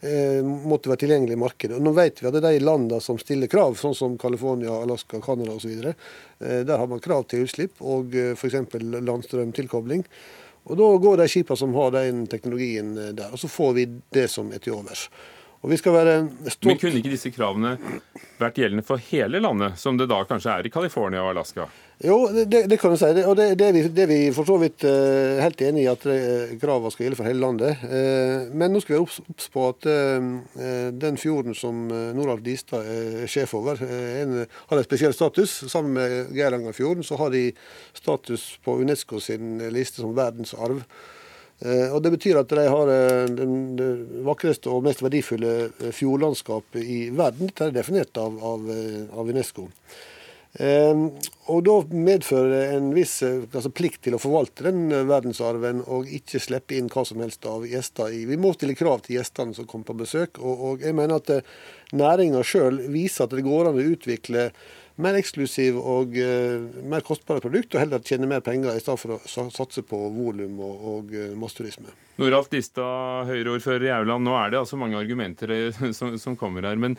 [SPEAKER 10] eh, måtte være tilgjengelig i markedet. Og nå vet vi at det er de landene som stiller krav, sånn som California, Alaska, Canada osv., eh, der har man krav til utslipp og eh, f.eks. landstrømtilkobling. Og Da går de skipene som har den teknologien eh, der, og så får vi det som er til overs. Og vi skal være
[SPEAKER 2] stolt... Men kunne ikke disse kravene vært gjeldende for hele landet, som det da kanskje er i California og Alaska?
[SPEAKER 10] Jo, det, det kan du si. Og det, det, er vi, det er vi for så vidt uh, helt enig i, at kravene skal gjelde for hele landet. Uh, men nå skal vi være obs på at uh, den fjorden som Noralf Distad er sjef over, en, har en spesiell status. Sammen med Geirangerfjorden så har de status på Unesco sin liste som verdensarv. Og Det betyr at de har det vakreste og mest verdifulle fjordlandskapet i verden. Dette er definert av, av, av Unesco. Og Da medfører det en viss eh, altså plikt til å forvalte den eh, verdensarven og ikke slippe inn hva som helst av gjester. Vi må stille krav til gjestene som kommer på besøk. og, og jeg mener at eh, Næringa sjøl viser at det går an å utvikle mer eksklusiv og uh, mer kostbare produkt, og heller tjene mer penger i stedet for å satse på volum og, og uh, masseturisme.
[SPEAKER 2] Noralf Distad, Høyre-ordfører i Auland. Nå er det altså mange argumenter som, som kommer her. men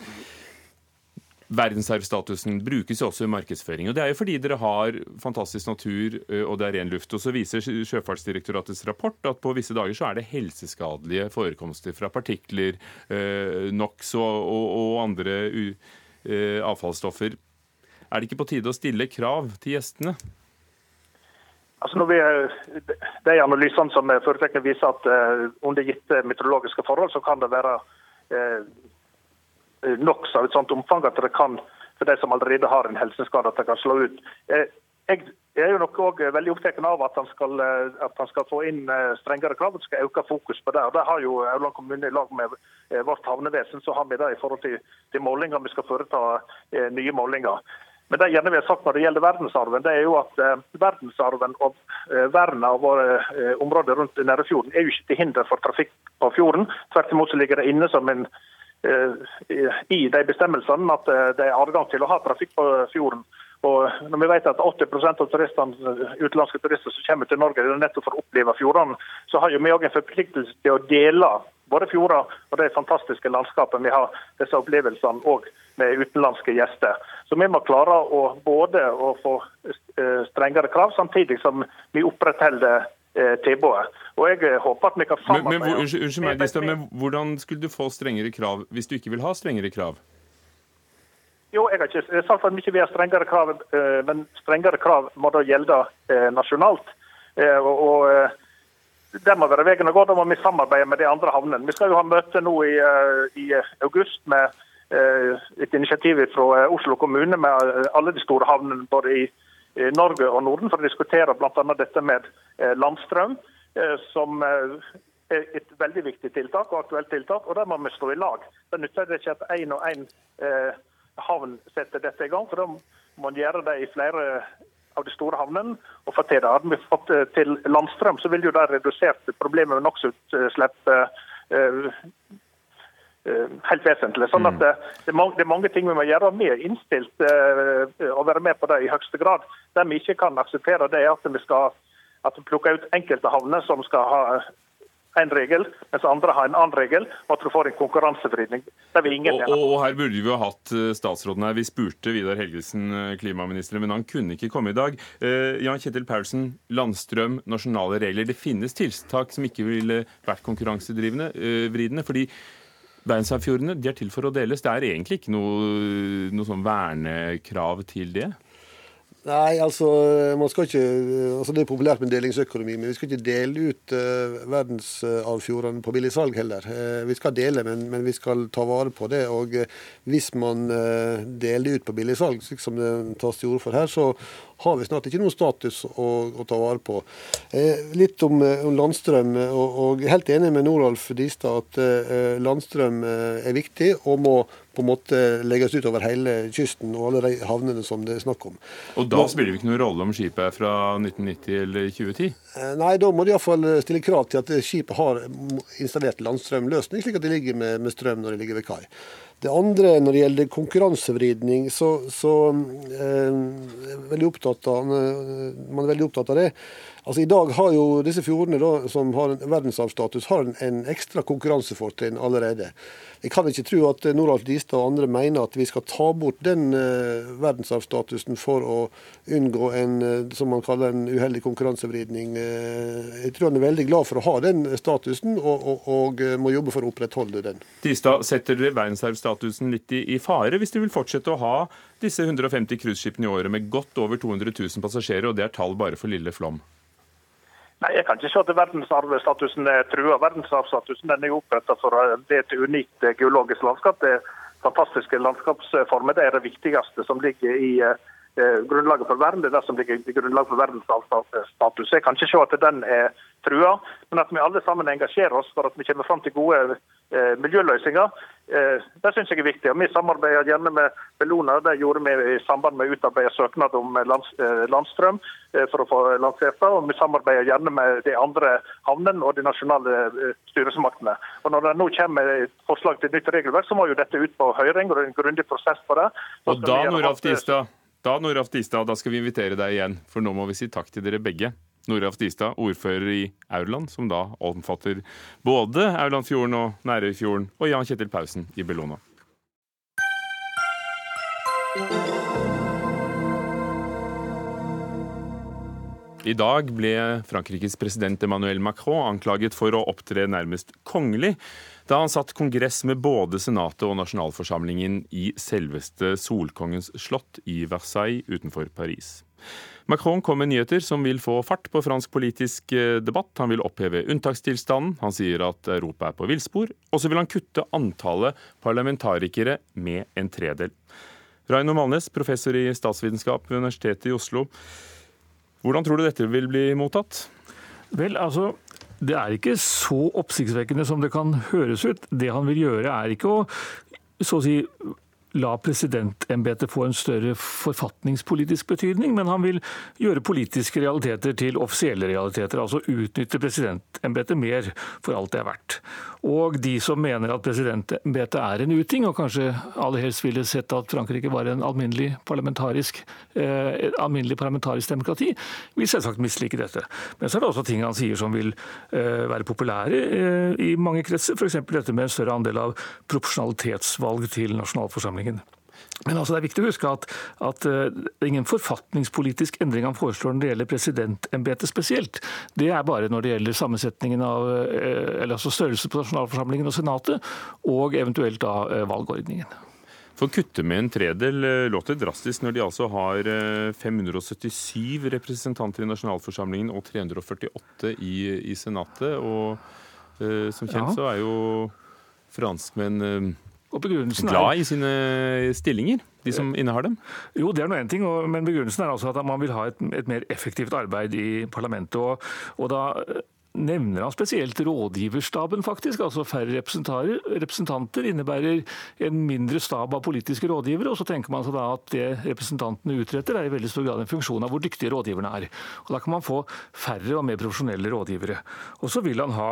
[SPEAKER 2] Verdensarvstatusen brukes jo også i markedsføring. og Det er jo fordi dere har fantastisk natur og det er ren luft. Og så viser Sjøfartsdirektoratets rapport at på visse dager så er det helseskadelige forekomster fra partikler, NOx og, og, og andre avfallsstoffer. Er det ikke på tide å stille krav til gjestene?
[SPEAKER 9] Altså vi, de analysene som foretakene viser at under gitte meteorologiske forhold så kan det være uh, NOx av et sånt omfang at det kan, for de som allerede har en helseskade, at det kan slå ut. Eh, jeg er jo nok også veldig opptatt av at han, skal, eh, at han, skal, få inn strengere krav og skal øke fokus på det. Og Det har jo Aurland kommune i lag med vårt havnevesen så har vi det i forhold til, til målinger. Vi skal foreta nye målinger. Men det gjerne vi har sagt når det gjelder verdensarven, det er jo at eh, verdensarven og eh, vernet av våre eh, områder rundt Nærøyfjorden er jo ikke til hinder for trafikk på fjorden. Tvert imot så ligger det inne som en i de bestemmelsene at det er adgang til å ha trafikk på fjorden. Og når vi vet at 80% av turistene, utenlandske turister som kommer til Norge, er nettopp for å oppleve fjordene, så har jo vi òg en forpliktelse til å dele både fjorder og det fantastiske landskapet vi har, disse opplevelsene òg med utenlandske gjester. Så vi må klare å både å få eh, strengere krav, samtidig som vi opprettholder tilbudet. Og jeg eh, håper at vi kan
[SPEAKER 2] samarbeide. Men, men, unnskyld, unnskyld meg, Gistad, men hvordan skulle du få strengere krav hvis du ikke vil ha strengere krav?
[SPEAKER 9] Jo, jeg har ikke sagt at vi ikke vil ha strengere krav, eh, men strengere krav må da gjelde eh, nasjonalt. Og Det må være veien å gå. Da må vi samarbeide med de andre havnene. Vi skal jo ha møte nå i, i august med et initiativ fra Oslo kommune med alle de store havnene både i Norge og Norden for å diskutere bl.a. dette med landstrøm, som er et veldig viktig tiltak og aktuelt tiltak. og Der må vi stå i lag. Det nytter ikke at én og én havn setter dette i gang. for Da må man gjøre det i flere av de store havnene og for til det. Hadde vi fått til landstrøm, så ville jo det redusert problemet med NOx-utslipp eh, eh, helt vesentlig. Sånn at mm. det, det, er mange ting vi må gjøre. Vi er innstilt å være med på det i høyeste grad. Det vi ikke kan akseptere, det er at vi skal at vi plukker ut enkelte havner som skal ha en regel, mens andre har en annen regel, og at du får en konkurransevridning.
[SPEAKER 2] Og, og, og, her burde vi jo hatt eh, statsråden her. Vi spurte Vidar Helgesen, eh, klimaministeren, men han kunne ikke komme i dag. Eh, Jan Kjetil Paulsen, landstrøm, nasjonale regler. Det finnes tiltak som ikke ville vært konkurransevridende, vridende, fordi verdensarvfjordene er til for å deles. Det er egentlig ikke noe, noe sånn vernekrav til det?
[SPEAKER 10] Nei, altså, ikke, altså Det er populært med delingsøkonomi, men vi skal ikke dele ut uh, verdensarvfjordene på billigsalg heller. Uh, vi skal dele, men, men, vi skal ta vare på det. og uh, Hvis man uh, deler ut på billigsalg, slik som det tas til orde for her, så har vi snart ikke noen status å, å ta vare på. litt om, om landstrøm, og, og, helt enig med Noralf Distad at landstrøm er viktig og må på en måte legges ut over hele kysten og alle de havnene som det er snakk om.
[SPEAKER 2] Og da spiller det ikke noen rolle om skipet er fra 1990 eller 2010?
[SPEAKER 10] Eh, nei, da må de iallfall stille krav til at skipet har installert landstrømløsning, slik at det ligger med, med strøm når det ligger ved kai. Det andre, når det gjelder konkurransevridning, så, så eh, er av, man er veldig opptatt av det. Altså I dag har jo disse fjordene da, som har en verdensarvstatus, har en, en ekstra konkurransefortrinn allerede. Jeg kan ikke tro at Noralf Distad og andre mener at vi skal ta bort den uh, verdensarvstatusen for å unngå en uh, som man kaller en uheldig konkurransevridning. Uh, jeg tror han er veldig glad for å ha den statusen, og, og, og må jobbe for å opprettholde den.
[SPEAKER 2] Distad, setter dere verdensarvstatusen litt i, i fare hvis dere vil fortsette å ha disse 150 cruiseskipene i året med godt over 200 000 passasjerer, og det er tall bare for lille Flåm?
[SPEAKER 9] Nei, Jeg kan ikke se at verdensarvstatusen er trua. Verdensarvstatusen den er oppretta for det et unikt eh, geologisk landskap. Det fantastiske landskapsformer. Det er det viktigste som ligger i eh grunnlaget for verden. Det er det som ligger i grunnlaget for verdensarvstatus. Jeg kan ikke se at den er trua, men at vi alle sammen engasjerer oss for at vi kommer fram til gode eh, miljøløsninger, eh, det syns jeg er viktig. Og Vi samarbeider gjerne med Bellona. Det gjorde vi i samband med å utarbeide søknad om lands, eh, landstrøm eh, for å få lansert det. Og vi samarbeider gjerne med de andre havnene og de nasjonale eh, styresmaktene. Og Når det nå kommer forslag til nytt regelverk, så må jo dette ut på høring, og det er en grundig prosess på det.
[SPEAKER 2] Og da, Noralf Distad, da, Noraf Distad, da skal vi invitere deg igjen, for nå må vi si takk til dere begge. Noraf Distad, ordfører i Aurland, som da omfatter både Aurlandfjorden og Nærøyfjorden, og Jan Kjetil Pausen i Bellona. I dag ble Frankrikes president Emmanuel Macron anklaget for å opptre nærmest kongelig da han satt kongress med både Senatet og nasjonalforsamlingen i selveste Solkongens slott i Versailles utenfor Paris. Macron kom med nyheter som vil få fart på fransk politisk eh, debatt. Han vil oppheve unntakstilstanden, han sier at Europa er på villspor, og så vil han kutte antallet parlamentarikere med en tredel. Raino Malnes, professor i statsvitenskap ved Universitetet i Oslo. Hvordan tror du dette vil bli mottatt?
[SPEAKER 11] Vel, altså, det er ikke så oppsiktsvekkende som det kan høres ut. Det han vil gjøre, er ikke å så å si la presidentembetet få en større forfatningspolitisk betydning, men han vil gjøre politiske realiteter til offisielle realiteter. Altså utnytte presidentembetet mer for alt det er verdt. Og de som mener at presidentembetet er en uting, og kanskje aller helst ville sett at Frankrike var en alminnelig parlamentarisk, eh, alminnelig parlamentarisk demokrati, vil selvsagt mislike dette. Men så er det også ting han sier som vil eh, være populære eh, i mange kretser, f.eks. dette med en større andel av proporsjonalitetsvalg til nasjonalforsamlingen forsamlingen. Men altså det er viktig å huske at, at det er ingen forfatningspolitisk endring han foreslår når det gjelder presidentembetet spesielt. Det er bare når det gjelder sammensetningen av, uh, eller altså størrelse på nasjonalforsamlingen og Senatet, og eventuelt da uh, valgordningen.
[SPEAKER 2] For å kutte med en tredel eh, låter drastisk når de altså har 577 representanter i nasjonalforsamlingen og 348 i, i Senatet. Og som kjent ja. så er jo franskmenn uh, glad i sine stillinger de som innehar dem?
[SPEAKER 11] Jo, det er noe en ting, men begrunnelsen er altså at man vil ha et, et mer effektivt arbeid i parlamentet. Og, og da nevner han spesielt rådgiverstaben, faktisk. Altså færre representanter innebærer en mindre stab av politiske rådgivere. Og så tenker man seg da at det representantene utretter, er i veldig stor grad en funksjon av hvor dyktige rådgiverne er. Og Da kan man få færre og mer profesjonelle rådgivere. Og så vil han ha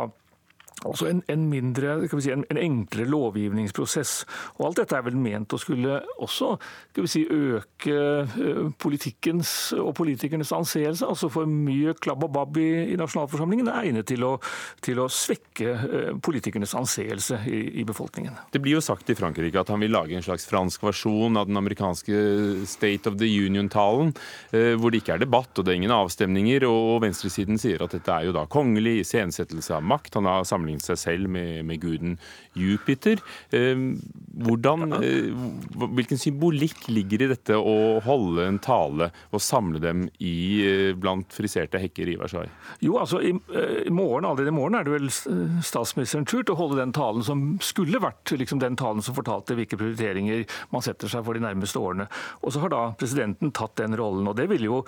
[SPEAKER 11] Altså en, en, mindre, si, en, en, enklere lovgivningsprosess. Og Alt dette er vel ment å skulle også si, øke uh, politikkens og politikernes anseelse. altså For mye klabb og babb i, i nasjonalforsamlingen er egnet til å, til å svekke uh, politikernes anseelse i, i, befolkningen.
[SPEAKER 2] Det blir jo sagt i Frankrike at han vil lage en slags fransk versjon av den amerikanske State of the Union-talen, uh, hvor det ikke er debatt og det er ingen avstemninger. Og venstresiden sier at dette er jo da kongelig iscenesettelse av makt. Han har samlet sammenlignet seg selv med, med guden Jupiter. Ehm, hvordan, eh, hvilken symbolikk ligger i dette å holde en tale og samle dem i eh, blant friserte hekker i Versailles?
[SPEAKER 11] Jo, altså i, eh, i morgen, Allerede i morgen er det vel statsministerens tur til å holde den talen som skulle vært liksom den talen som fortalte hvilke prioriteringer man setter seg for de nærmeste årene. Og så har da presidenten tatt den rollen. og Det vil jo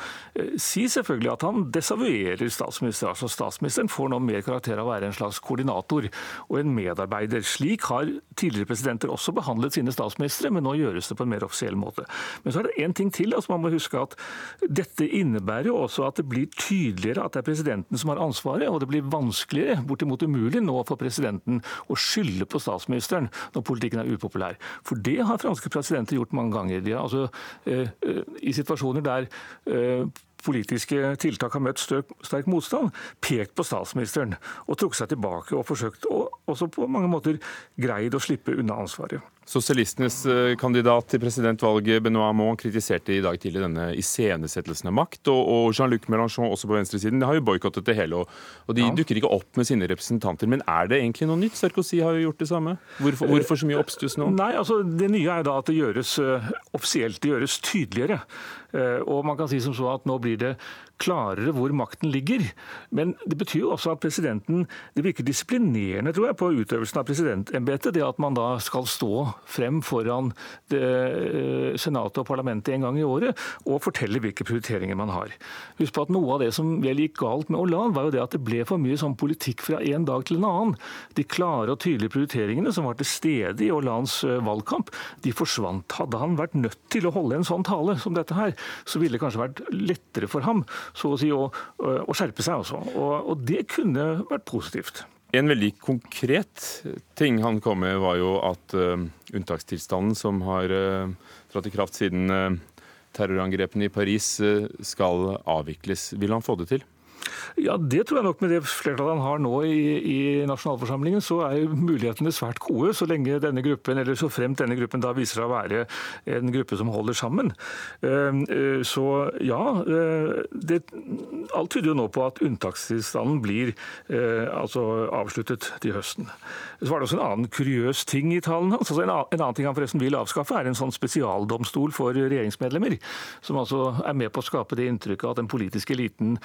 [SPEAKER 11] si selvfølgelig at han desavuerer statsministeren. Altså Statsministeren får nå mer karakter av å være en slags koordinator og en medarbeider. Slik har tidligere presidenter også behandlet sine statsministre, men nå gjøres det på en mer offisiell måte. Men så er det én ting til. altså Man må huske at dette innebærer jo også at det blir tydeligere at det er presidenten som har ansvaret, og det blir vanskeligere, bortimot umulig nå for presidenten å skylde på statsministeren når politikken er upopulær. For det har franske presidenter gjort mange ganger. De har altså, eh, eh I situasjoner der eh, politiske tiltak har møtt sterk motstand, pekt på statsministeren og trukket seg tilbake og forsøkt, og også på mange måter greid å slippe unna ansvaret.
[SPEAKER 2] Sosialistenes eh, kandidat til presidentvalget Benoit Hamon kritiserte i dag tidlig denne iscenesettelsen av makt, og Jean-Luc Mélenchon også på venstresiden har jo boikottet det hele. og, De ja. dukker ikke opp med sine representanter. Men er det egentlig noe nytt? Sarkozy har jo gjort det samme. Hvorfor, hvorfor så mye oppstuss nå?
[SPEAKER 11] Nei, altså Det nye er da at det gjøres uh, offisielt, det gjøres tydeligere. Og man kan si som så at nå blir det klarere hvor makten ligger. Men det betyr jo også at presidenten Det virker disiplinerende, tror jeg, på utøvelsen av presidentembetet. Det at man da skal stå frem foran det, eh, Senatet og parlamentet en gang i året og fortelle hvilke prioriteringer man har. Husk på at Noe av det som vel gikk galt med Hollande, var jo det at det ble for mye sånn politikk fra en dag til en annen. De klare og tydelige prioriteringene som var til stede i Hollands eh, valgkamp, de forsvant. Hadde han vært nødt til å holde en sånn tale som dette her, så ville det kanskje vært lettere for ham så å si, å, å skjerpe seg. Også. Og, og det kunne vært positivt.
[SPEAKER 2] En veldig konkret ting han kom med, var jo at uh, unntakstilstanden som har uh, trådt i kraft siden uh, terrorangrepene i Paris, skal avvikles. Vil han få det til?
[SPEAKER 11] Ja, Det tror jeg nok med det flertallet han har nå i, i nasjonalforsamlingen, så er mulighetene svært gode, så lenge denne gruppen, eller så fremt denne gruppen da viser seg å være en gruppe som holder sammen. Ehm, eh, så ja, eh, det, alt tyder jo nå på at unntakstilstanden blir eh, altså avsluttet til høsten. Så var det også en annen kuriøs ting i talen hans. Altså en, annen ting han forresten vil avskaffe, er en sånn spesialdomstol for regjeringsmedlemmer, som altså er med på å skape det inntrykket at den politiske eliten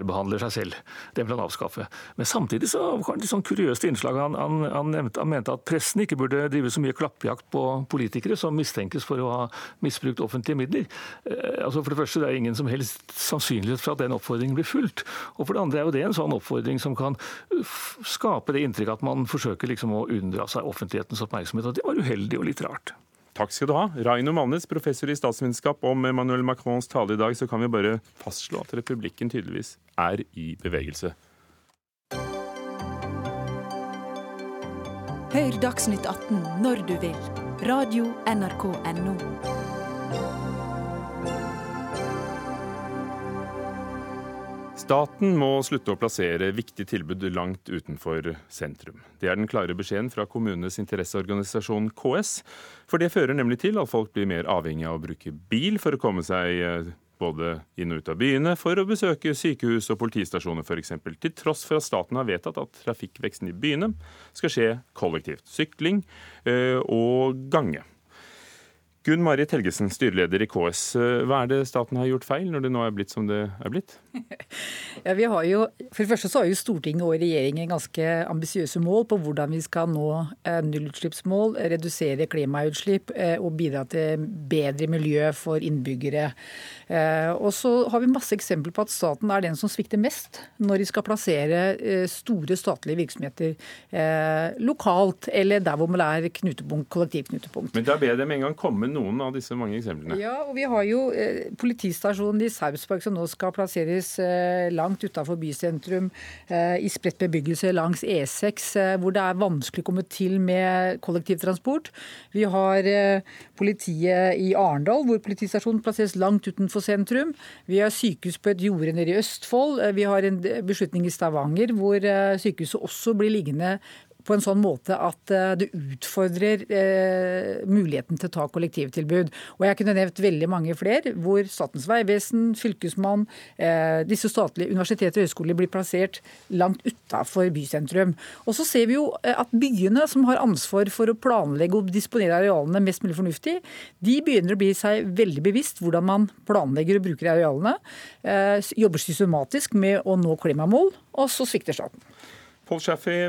[SPEAKER 11] særbehandler seg selv. Den vil han avskaffe. Men samtidig så var det et sånn kuriøst innslag. Han, han, han, nevnte, han, mente at pressen ikke burde drive så mye klappjakt på politikere som mistenkes for å ha misbrukt offentlige midler. Eh, altså For det første, det er ingen som helst sannsynlighet for at den oppfordringen blir fulgt. Og for det andre er jo det en sånn oppfordring som kan skape det inntrykket at man forsøker liksom å unndra seg offentlighetens oppmerksomhet. Og det var uheldig og litt rart.
[SPEAKER 2] Takk skal du ha. Raino Malnes, professor i statsvitenskap om Emmanuel Macrons tale i dag. Så kan vi bare fastslå at republikken tydeligvis er i bevegelse.
[SPEAKER 8] Hør Dagsnytt 18 når du vil. Radio NRK Radio.nrk.no.
[SPEAKER 2] Staten må slutte å plassere viktige tilbud langt utenfor sentrum. Det er den klare beskjeden fra kommunenes interesseorganisasjon KS. For det fører nemlig til at folk blir mer avhengig av å bruke bil for å komme seg eh, både inn og ut av byene, for å besøke sykehus og politistasjoner f.eks., til tross for at staten har vedtatt at trafikkveksten i byene skal skje kollektivt. Sykling eh, og gange. Gunn Marit Helgesen, styreleder i KS. Hva er det staten har gjort feil, når det nå er blitt som det er blitt?
[SPEAKER 12] Ja, vi har jo, for det første så har jo Stortinget og regjeringen ganske ambisiøse mål på hvordan vi skal nå eh, nullutslippsmål, redusere klimautslipp eh, og bidra til bedre miljø for innbyggere. Eh, og så har vi masse eksempler på at staten er den som svikter mest når de skal plassere store statlige virksomheter lokalt, eller der hvor man er knutepunkt, kollektivknutepunkt.
[SPEAKER 2] Men da ber jeg dem en gang komme noen av disse mange eksemplene.
[SPEAKER 12] Ja, og vi har jo eh, politistasjonen i Sarpsborg som nå skal plasseres eh, langt utafor bysentrum, eh, i spredt bebyggelse langs E6, eh, hvor det er vanskelig å komme til med kollektivtransport. Vi har eh, politiet i Arendal, hvor politistasjonen plasseres langt utenfor sentrum. Vi har sykehus på et jorde nede i Østfold. Eh, vi har en beslutning i Stavanger hvor sykehuset også blir liggende på en sånn måte at eh, det utfordrer eh, muligheten til å ta kollektivtilbud. Og jeg kunne nevnt veldig mange flere, hvor Statens vegvesen, fylkesmann, eh, disse statlige universiteter og høyskoler blir plassert langt utafor bysentrum. Og så ser vi jo eh, at byene, som har ansvar for å planlegge og disponere arealene mest mulig fornuftig, de begynner å bli seg veldig bevisst hvordan man planlegger og bruker arealene. Eh, jobber systematisk med å nå klimamål, og så svikter staten.
[SPEAKER 2] Paul Shaffey,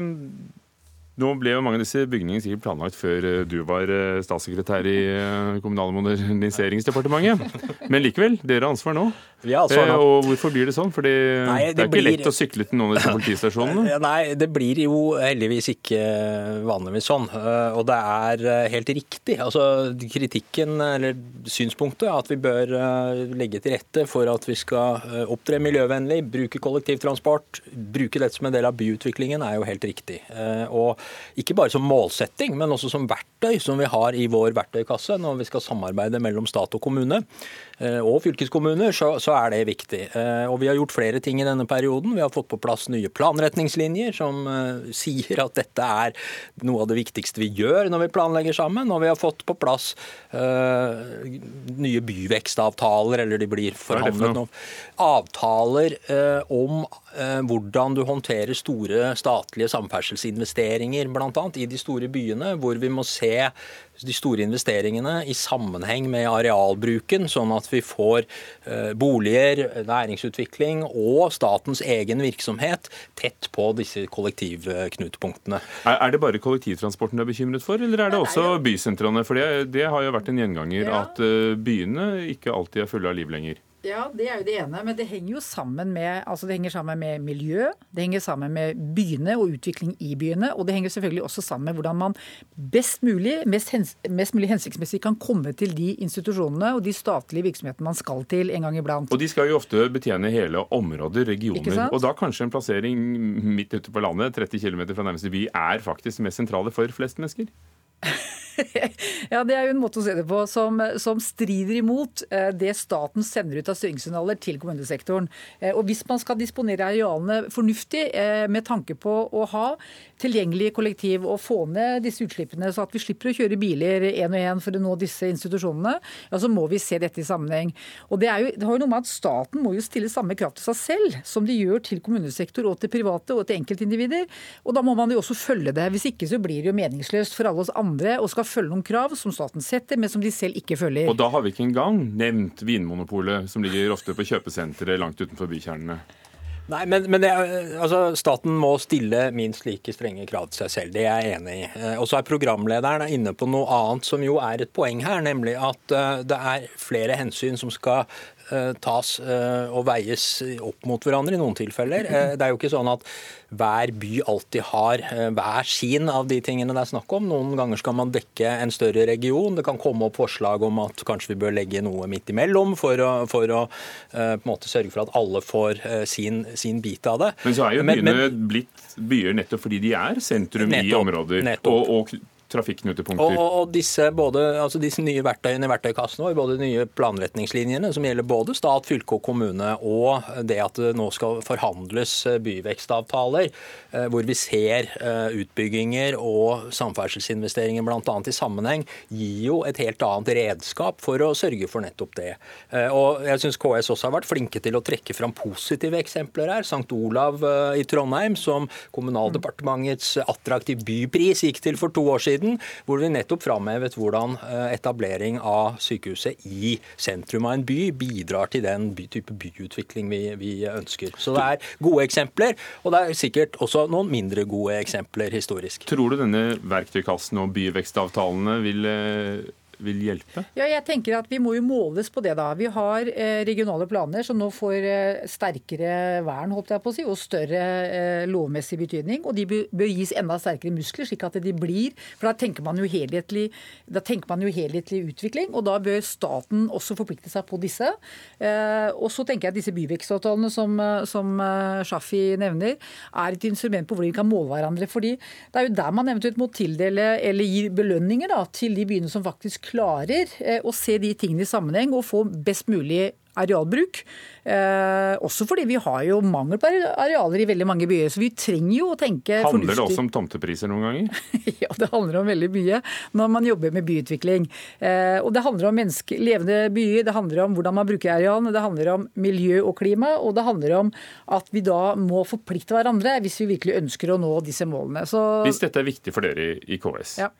[SPEAKER 2] nå ble jo mange av disse bygningene sikkert planlagt før eh, du var eh, statssekretær i eh, Kommunal- og moderniseringsdepartementet. Men likevel, dere har ansvar nå.
[SPEAKER 13] Vi har ansvar nå.
[SPEAKER 2] Og hvorfor blir det sånn? Fordi det, det, er ikke blir... lett å sykle til noen av disse politistasjonene?
[SPEAKER 13] Nei, det blir jo heldigvis ikke vanligvis sånn. Og det er helt riktig. Altså kritikken, eller synspunktet, at vi bør legge til rette for at vi skal opptre miljøvennlig, bruke kollektivtransport, bruke dette som en del av byutviklingen, er jo helt riktig. Og ikke bare som målsetting, men også som verktøy som vi har i vår verktøykasse når vi skal samarbeide mellom stat og kommune eh, og fylkeskommuner, så, så, er det viktig. Eh, og Vi har gjort flere ting i denne perioden. Vi har fått på plass nye planretningslinjer som uh, sier at dette er noe av det viktigste vi gjør når vi planlegger sammen. Og vi har fått på plass uh, nye byvekstavtaler, eller de blir forhandlet nå. Avtaler uh, om hvordan du håndterer store statlige samferdselsinvesteringer, bl.a. i de store byene, hvor vi må se de store investeringene i sammenheng med arealbruken, sånn at vi får eh, boliger, næringsutvikling og statens egen virksomhet tett på disse kollektivknutepunktene.
[SPEAKER 2] Er det bare kollektivtransporten du er bekymret for, eller er det også bysentrene? For det, det har jo vært en gjenganger at eh, byene ikke alltid er fulle av liv lenger.
[SPEAKER 12] Ja, Det er jo det ene. Men det henger jo sammen med, altså det henger sammen med miljø, det henger sammen med byene og utvikling i byene. Og det henger selvfølgelig også sammen med hvordan man best mulig, mest, hens, mest mulig hensiktsmessig kan komme til de institusjonene og de statlige virksomhetene man skal til en gang iblant.
[SPEAKER 2] Og de skal jo ofte betjene hele områder, regioner. Og da kanskje en plassering midt ute på landet, 30 km fra nærmeste by, er faktisk mest sentrale for flest mennesker?
[SPEAKER 12] ja, Det er jo en måte å se det på som, som strider imot eh, det staten sender ut av styringssignaler til kommunesektoren. Eh, og Hvis man skal disponere arealene fornuftig eh, med tanke på å ha tilgjengelig kollektiv og få ned disse utslippene, så at vi slipper å kjøre biler én og én for å nå disse institusjonene, ja, så må vi se dette i sammenheng. Og det, jo, det har jo noe med at Staten må jo stille samme krav til seg selv som de gjør til kommunesektor og til private og til enkeltindivider. Og da må man jo også følge det. Hvis ikke så blir det jo meningsløst for alle oss andre og skal følge noen krav som staten setter, men som de selv ikke følger.
[SPEAKER 2] Og da har vi ikke engang nevnt Vinmonopolet, som ligger ofte på kjøpesentre langt utenfor bykjernene.
[SPEAKER 13] Nei, men, men det, altså, Staten må stille minst like strenge krav til seg selv. Det er jeg enig i. Eh, og så er Programlederen inne på noe annet som jo er et poeng her, nemlig at uh, det er flere hensyn som skal tas uh, og veies opp mot hverandre i noen tilfeller. Det er jo ikke sånn at hver by alltid har eh, hver sin av de tingene det er snakk om. Noen ganger skal man dekke en større region. Det kan komme opp forslag om at kanskje vi bør legge noe midt imellom for å, for å sørge for at alle får sin, sin, bit av det.
[SPEAKER 2] Men så er jo byene men, men, blitt byer nettopp fordi de er sentrum nettopp, i områder. Nettopp. Og, og trafikknutepunkter.
[SPEAKER 13] Og, og disse, både, altså disse, nye verktøyene i verktøykassen vår, både de nye planretningslinjene som gjelder både stat, fylke og kommune, og det at det nå skal forhandles eh, byvekstavtaler, eh, hvor vi ser eh, utbygginger og samferdselsinvesteringer bl.a. i sammenheng, gir jo et helt annet redskap for å sørge for nettopp det. Og jeg syns KS også har vært flinke til å trekke fram positive eksempler her. St. Olav i Trondheim, som Kommunaldepartementets attraktiv bypris gikk til for to år siden siden, hvor vi nettopp framhevet hvordan etablering av sykehuset i sentrum av en by bidrar til den type byutvikling vi, vi ønsker. Så det er gode eksempler, og det er sikkert også noen mindre gode eksempler historisk.
[SPEAKER 2] Tror du denne verktøykassen og byvekstavtalene vil vil hjelpe?
[SPEAKER 12] Ja, jeg tenker at Vi må jo måles på det. da. Vi har eh, regionale planer som nå får eh, sterkere vern holdt jeg på å si, og større eh, lovmessig betydning. Og de bør gis enda sterkere muskler, slik at de blir For da tenker man jo helhetlig, man jo helhetlig utvikling, og da bør staten også forplikte seg på disse. Og så tenker jeg at disse byvekstavtalene som, som Shafi nevner, er et instrument på hvor vi kan måle hverandre. fordi det er jo der man eventuelt må tildele eller gi belønninger da, til de byene som faktisk klarer eh, å se de tingene i sammenheng og få best mulig arealbruk. Eh, også fordi vi har jo mangel på arealer i veldig mange byer. Så vi trenger jo å tenke
[SPEAKER 2] handler fornuftig. Handler det også om tomtepriser noen ganger?
[SPEAKER 12] ja, det handler om veldig mye når man jobber med byutvikling. Eh, og det handler om menneske, levende byer, det handler om hvordan man bruker arealene, det handler om miljø og klima, og det handler om at vi da må forplikte hverandre hvis vi virkelig ønsker å nå disse målene. Så...
[SPEAKER 2] Hvis dette er viktig for dere i KS, ja.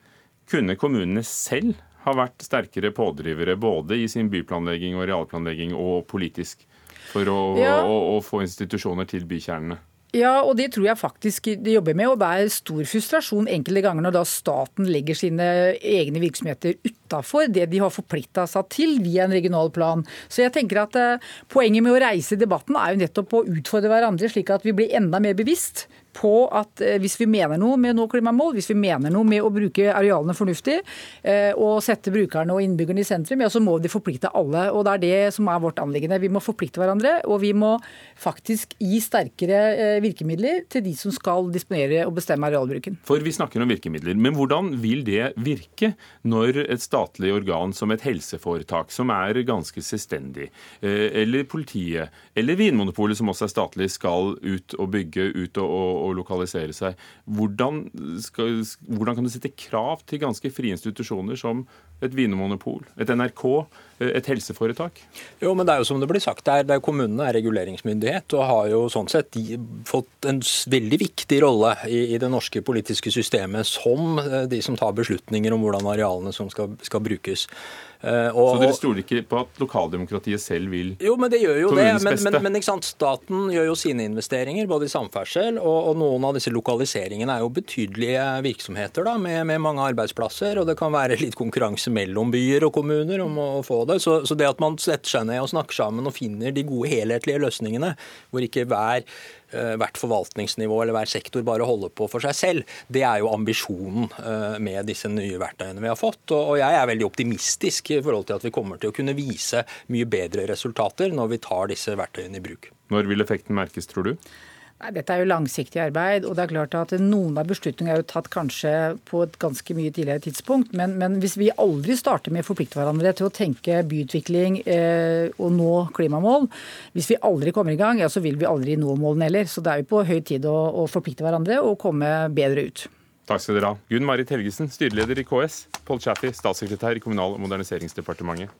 [SPEAKER 2] kunne kommunene selv har vært sterkere pådrivere både i sin byplanlegging og realplanlegging og politisk for å, ja. å, å få institusjoner til bykjernene?
[SPEAKER 12] Ja, og det tror jeg faktisk de jobber med. Og det er stor frustrasjon enkelte ganger når da staten legger sine egne virksomheter utafor det de har forplikta seg til via en regional plan. Så jeg tenker at eh, poenget med å reise debatten er jo nettopp å utfordre hverandre, slik at vi blir enda mer bevisst på at eh, hvis vi mener noe med å nå klimamål, hvis vi mener noe med å bruke arealene fornuftig eh, og sette brukerne og innbyggerne i sentrum, ja, så må de forplikte alle. og Det er det som er vårt anliggende. Vi må forplikte hverandre, og vi må faktisk gi sterkere eh, virkemidler til de som skal disponere og bestemme arealbruken.
[SPEAKER 2] For vi snakker om virkemidler, men hvordan vil det virke når et statlig organ som et helseforetak, som er ganske selvstendig, eller politiet, eller Vinmonopolet, som også er statlig, skal ut og bygge, ut og å lokalisere seg. Hvordan, skal, hvordan kan du sette krav til ganske frie institusjoner som et vinmonopol, et NRK, et helseforetak?
[SPEAKER 13] Jo, men det er jo som det blir sagt, det er, kommunene er reguleringsmyndighet og har jo sånn sett de, fått en veldig viktig rolle i, i, det norske politiske systemet som eh, de som tar beslutninger om hvordan arealene som skal, skal brukes.
[SPEAKER 2] Eh, og, så dere stoler ikke på at lokaldemokratiet selv vil
[SPEAKER 13] Jo, men det gjør jo det. Men, men, men staten gjør jo sine investeringer både i samferdsel, og, og, noen av disse lokaliseringene er jo betydelige virksomheter da, med, med, mange arbeidsplasser. Og det kan være litt konkurranse mellom byer og kommuner om å få det. Så, så det at man setter seg ned og snakker sammen og finner de gode helhetlige løsningene, hvor ikke hver Eh, hvert forvaltningsnivå eller hver sektor bare holder på for seg selv. Det er jo ambisjonen eh, med disse nye verktøyene vi har fått. Og jeg er veldig optimistisk i forhold til at vi kommer til å kunne vise mye bedre resultater når vi tar disse verktøyene i bruk.
[SPEAKER 2] Når vil effekten merkes, tror du?
[SPEAKER 12] Nei, Dette er jo langsiktig arbeid, og det er klart at noen av beslutningene er jo tatt kanskje på et ganske mye tidligere tidspunkt. Men, men hvis vi aldri starter med å forplikte hverandre til å tenke byutvikling eh, og nå klimamål, hvis vi aldri kommer i gang, ja, så vil vi aldri nå målene heller. Så det er jo på høy tid å, å forplikte hverandre og komme bedre ut.
[SPEAKER 2] Takk skal dere ha. Gunn Marit Helgesen, styreleder i KS. Pål Chaffey, statssekretær i Kommunal- og moderniseringsdepartementet.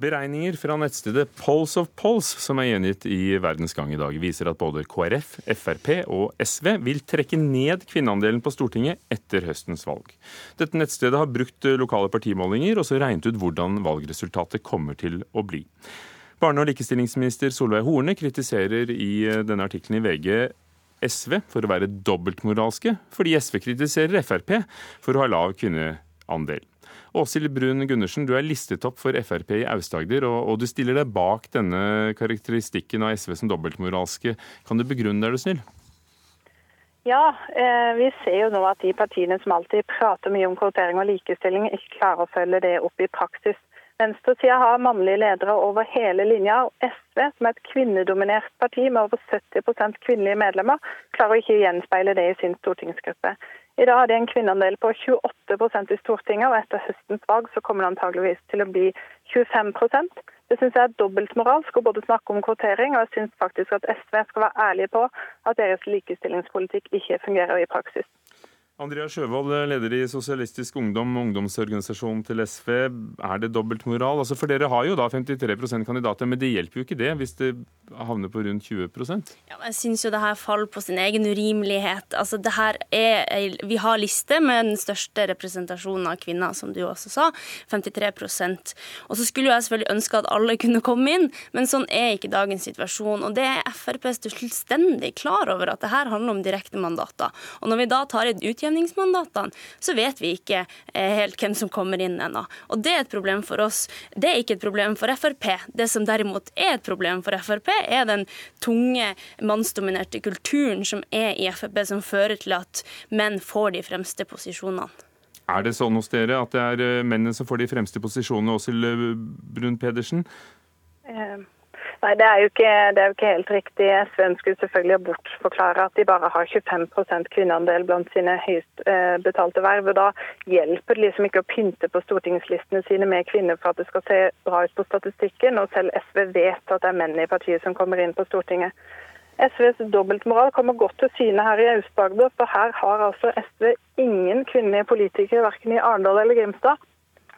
[SPEAKER 2] Beregninger fra nettstedet Polls of Polls, som er gjengitt i Verdens Gang i dag, viser at både KrF, Frp og SV vil trekke ned kvinneandelen på Stortinget etter høstens valg. Dette nettstedet har brukt lokale partimålinger og så regnet ut hvordan valgresultatet kommer til å bli. Barne- og likestillingsminister Solveig Horne kritiserer i denne artikkelen i VG SV for å være dobbeltmoralske, fordi SV kritiserer Frp for å ha lav kvinneandel. Åshild Brun Gundersen, du er listet opp for Frp i Aust-Agder, og, og, du stiller deg bak denne karakteristikken av SV som dobbeltmoralske. Kan du begrunne det, er du snill?
[SPEAKER 14] Ja, eh, vi ser jo nå at de partiene som alltid prater mye om kvotering og likestilling, ikke klarer å følge det opp i praksis. Venstresida har mannlige ledere over hele linja. og SV, som er et kvinnedominert parti med over 70% kvinnelige medlemmer, klarer ikke å gjenspeile det i sin stortingsgruppe. I dag har de en kvinneandel på 28% i Stortinget, og etter høstens valg så kommer det antageligvis til å bli 25% Det syns jeg er dobbeltmoralsk å både snakke om kvotering, og jeg syns faktisk at SV skal være ærlige på at deres likestillingspolitikk ikke fungerer i praksis.
[SPEAKER 2] Andrea Sjøvold, leder i Sosialistisk Ungdom, ungdomsorganisasjonen til SV. Er det dobbeltmoral? Altså, for dere har jo da 53% kandidater, men det hjelper jo ikke det hvis det havner på rundt 20%
[SPEAKER 15] ja, Jeg syns jo det her faller på sin egen urimelighet. Altså, det her er, vi har liste med den største representasjonen av kvinner, som du også sa. 53% Og så skulle jo jeg selvfølgelig ønske at alle kunne komme inn, men sånn er ikke dagens situasjon. Og det er Frp fullstendig klar over, at det her handler om direkte mandater. Og når vi da tar et inn utjevningsmandatene, så vet vi ikke eh, helt hvem som kommer inn ennå. Og det er et problem for oss. Det er ikke et problem for Frp. Det som derimot er et problem for Frp, er den tunge mannsdominerte kulturen som er i Frp, som fører til at menn får de fremste posisjonene.
[SPEAKER 2] Er det sånn hos dere at det er eh, mennene som får de fremste posisjonene, Åshild Brun Pedersen?
[SPEAKER 14] Eh, Nei, det er, jo ikke, er jo ikke helt riktig. SV ønsker selvfølgelig å bortforklare at de bare har 25 kvinneandel blant sine høyest eh, betalte verv. og Da hjelper det liksom ikke å pynte på stortingslistene sine med kvinner for at det skal se bra ut på statistikken. Og selv SV vet at det er menn i partiet som kommer inn på Stortinget. SVs dobbeltmoral kommer godt til syne her i Aust-Agder, for her har altså SV ingen kvinnelige politikere, verken i Arendal eller Grimstad,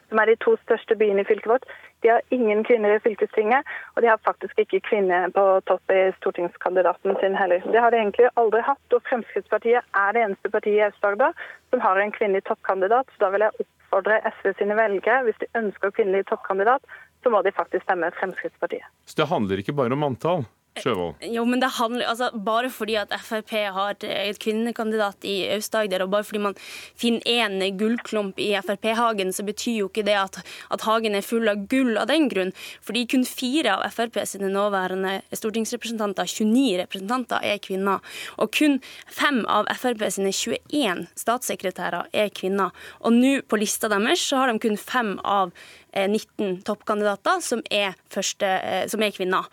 [SPEAKER 14] som er de to største byene i fylket vårt. De har ingen kvinner i fylkestinget, og de har faktisk ikke kvinner på topp i stortingskandidaten sin heller. Det har de egentlig aldri hatt, og Fremskrittspartiet er det eneste partiet i Aust-Agder som har en kvinnelig toppkandidat. Så da vil jeg oppfordre SV sine velgere, hvis de ønsker kvinnelig toppkandidat, så må de faktisk stemme Fremskrittspartiet.
[SPEAKER 2] Så det handler ikke bare om antall? Sjøvold?
[SPEAKER 15] Jo, men det handler, altså, Bare fordi at Frp har et kvinnekandidat i Aust-Agder, og bare fordi man finner én gullklump i Frp-hagen, så betyr jo ikke det at, at, hagen er full av gull av den grunn. Fordi kun fire av Frp sine nåværende stortingsrepresentanter, 29 representanter, er kvinner. Og kun fem av Frp sine 21 statssekretærer er kvinner. Og nå på lista deres så har de kun fem av 19 eh, toppkandidater som er, første, eh, som er kvinner.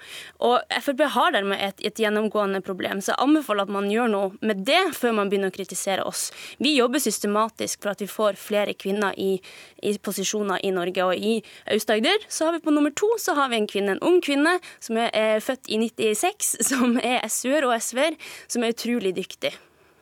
[SPEAKER 15] Og Frp har dermed et, et, gjennomgående problem, så jeg anbefaler at man gjør noe med det før man begynner å kritisere oss. Vi jobber systematisk for at vi får flere kvinner i, i posisjoner i Norge. Og i Aust-Agder så har vi på nummer to så har vi en kvinne, en ung kvinne som er, er født i 96, som er SU-er og SV-er, som er utrolig dyktig.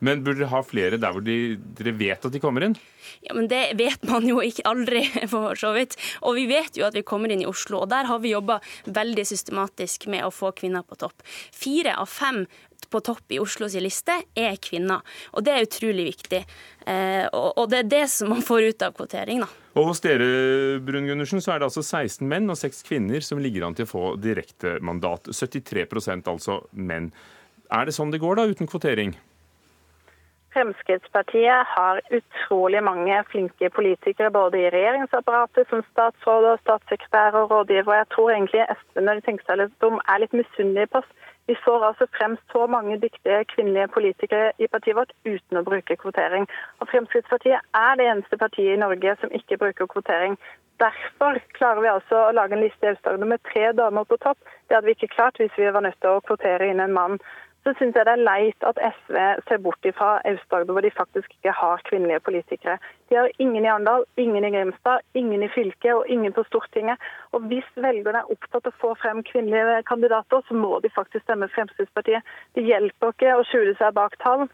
[SPEAKER 2] Men burde dere ha flere der hvor de, dere vet at de kommer inn?
[SPEAKER 15] Ja, men Det vet man jo ikke aldri, for så vidt. Og vi vet jo at vi kommer inn i Oslo, og der har vi jobba veldig systematisk med å få kvinner på topp. Fire av fem på topp i Oslos liste er kvinner, og det er utrolig viktig. Eh, og, det er det som man får ut av kvotering, da.
[SPEAKER 2] Og Hos dere Brun Gundersen, så er det altså 16 menn og 6 kvinner som ligger an til å få direktemandat. 73% altså menn. Er det sånn det går da, uten kvotering?
[SPEAKER 14] Fremskrittspartiet har utrolig mange flinke politikere både i regjeringsapparatet, som statsråder, statssekretærer og rådgivere. Jeg tror egentlig SV når de tenker seg litt om, er litt misunnelige på oss. Vi får altså frem så mange dyktige kvinnelige politikere i partiet vårt uten å bruke kvotering. Og Fremskrittspartiet er det eneste partiet i Norge som ikke bruker kvotering. Derfor klarer vi altså å lage en liste i Aust-Agder med tre damer på topp. Det hadde vi ikke klart hvis vi var nødt til å kvotere inn en mann så syns jeg det er leit at SV ser bort fra Aust-Agder, hvor de faktisk ikke har kvinnelige politikere. De har ingen i Arendal, ingen i Grimstad, ingen i fylket og ingen på Stortinget. Og Hvis velgerne er opptatt av å få frem kvinnelige kandidater, så må de faktisk stemme Fremskrittspartiet. Det hjelper ikke å skjule seg bak tall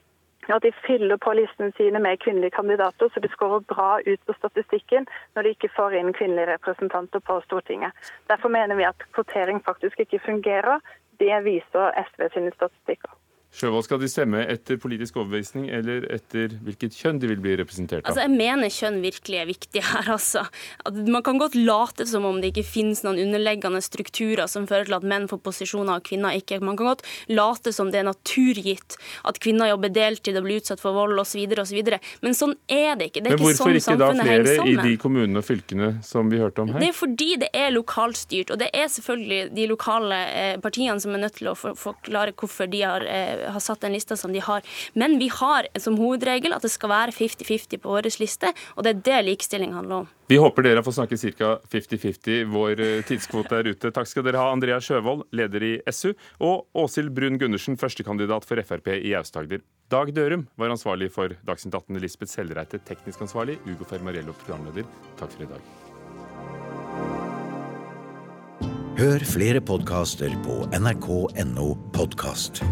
[SPEAKER 14] at de fyller på listene sine med kvinnelige kandidater, så de skårer bra ut på statistikken når de ikke får inn kvinnelige representanter på Stortinget. Derfor mener vi at kvotering faktisk ikke fungerer. Det viser SV sine statistikker.
[SPEAKER 2] Sjøvold, skal de stemme etter politisk overbevisning eller etter hvilket kjønn de vil bli representert av?
[SPEAKER 15] Altså, jeg mener kjønn virkelig er viktig her, altså. At man kan godt late som om det ikke finnes noen underliggende strukturer som fører til at menn får posisjoner og kvinner ikke. Man kan godt late som det er naturgitt at kvinner jobber deltid og blir utsatt for vold osv. osv. Men sånn er det ikke. Det er
[SPEAKER 2] Men hvorfor ikke, sånn ikke da flere i de kommunene og fylkene som vi hørte om her?
[SPEAKER 15] Det er fordi det er lokalstyrt, og det er selvfølgelig de lokale eh, partiene som er nødt til å forklare hvorfor de har eh, har satt den lista som de har. Men vi har som hovedregel at det skal være 50-50 på vår liste, og det er det likestilling handler om.
[SPEAKER 2] Vi håper dere får snakke ca. 50-50. Vår eh, tidskvote er ute. Takk skal dere ha, Andrea Sjøvold, leder i SU, og Åshild Brun Gundersen, førstekandidat for Frp i Aust-Agder. Dag Dørum var ansvarlig for Dagsnytt 18. Lisbeth Sellreite, teknisk ansvarlig. Ugo Fermarello, programleder. Takk for i dag.
[SPEAKER 1] Hør flere podkaster på nrk.no podkast.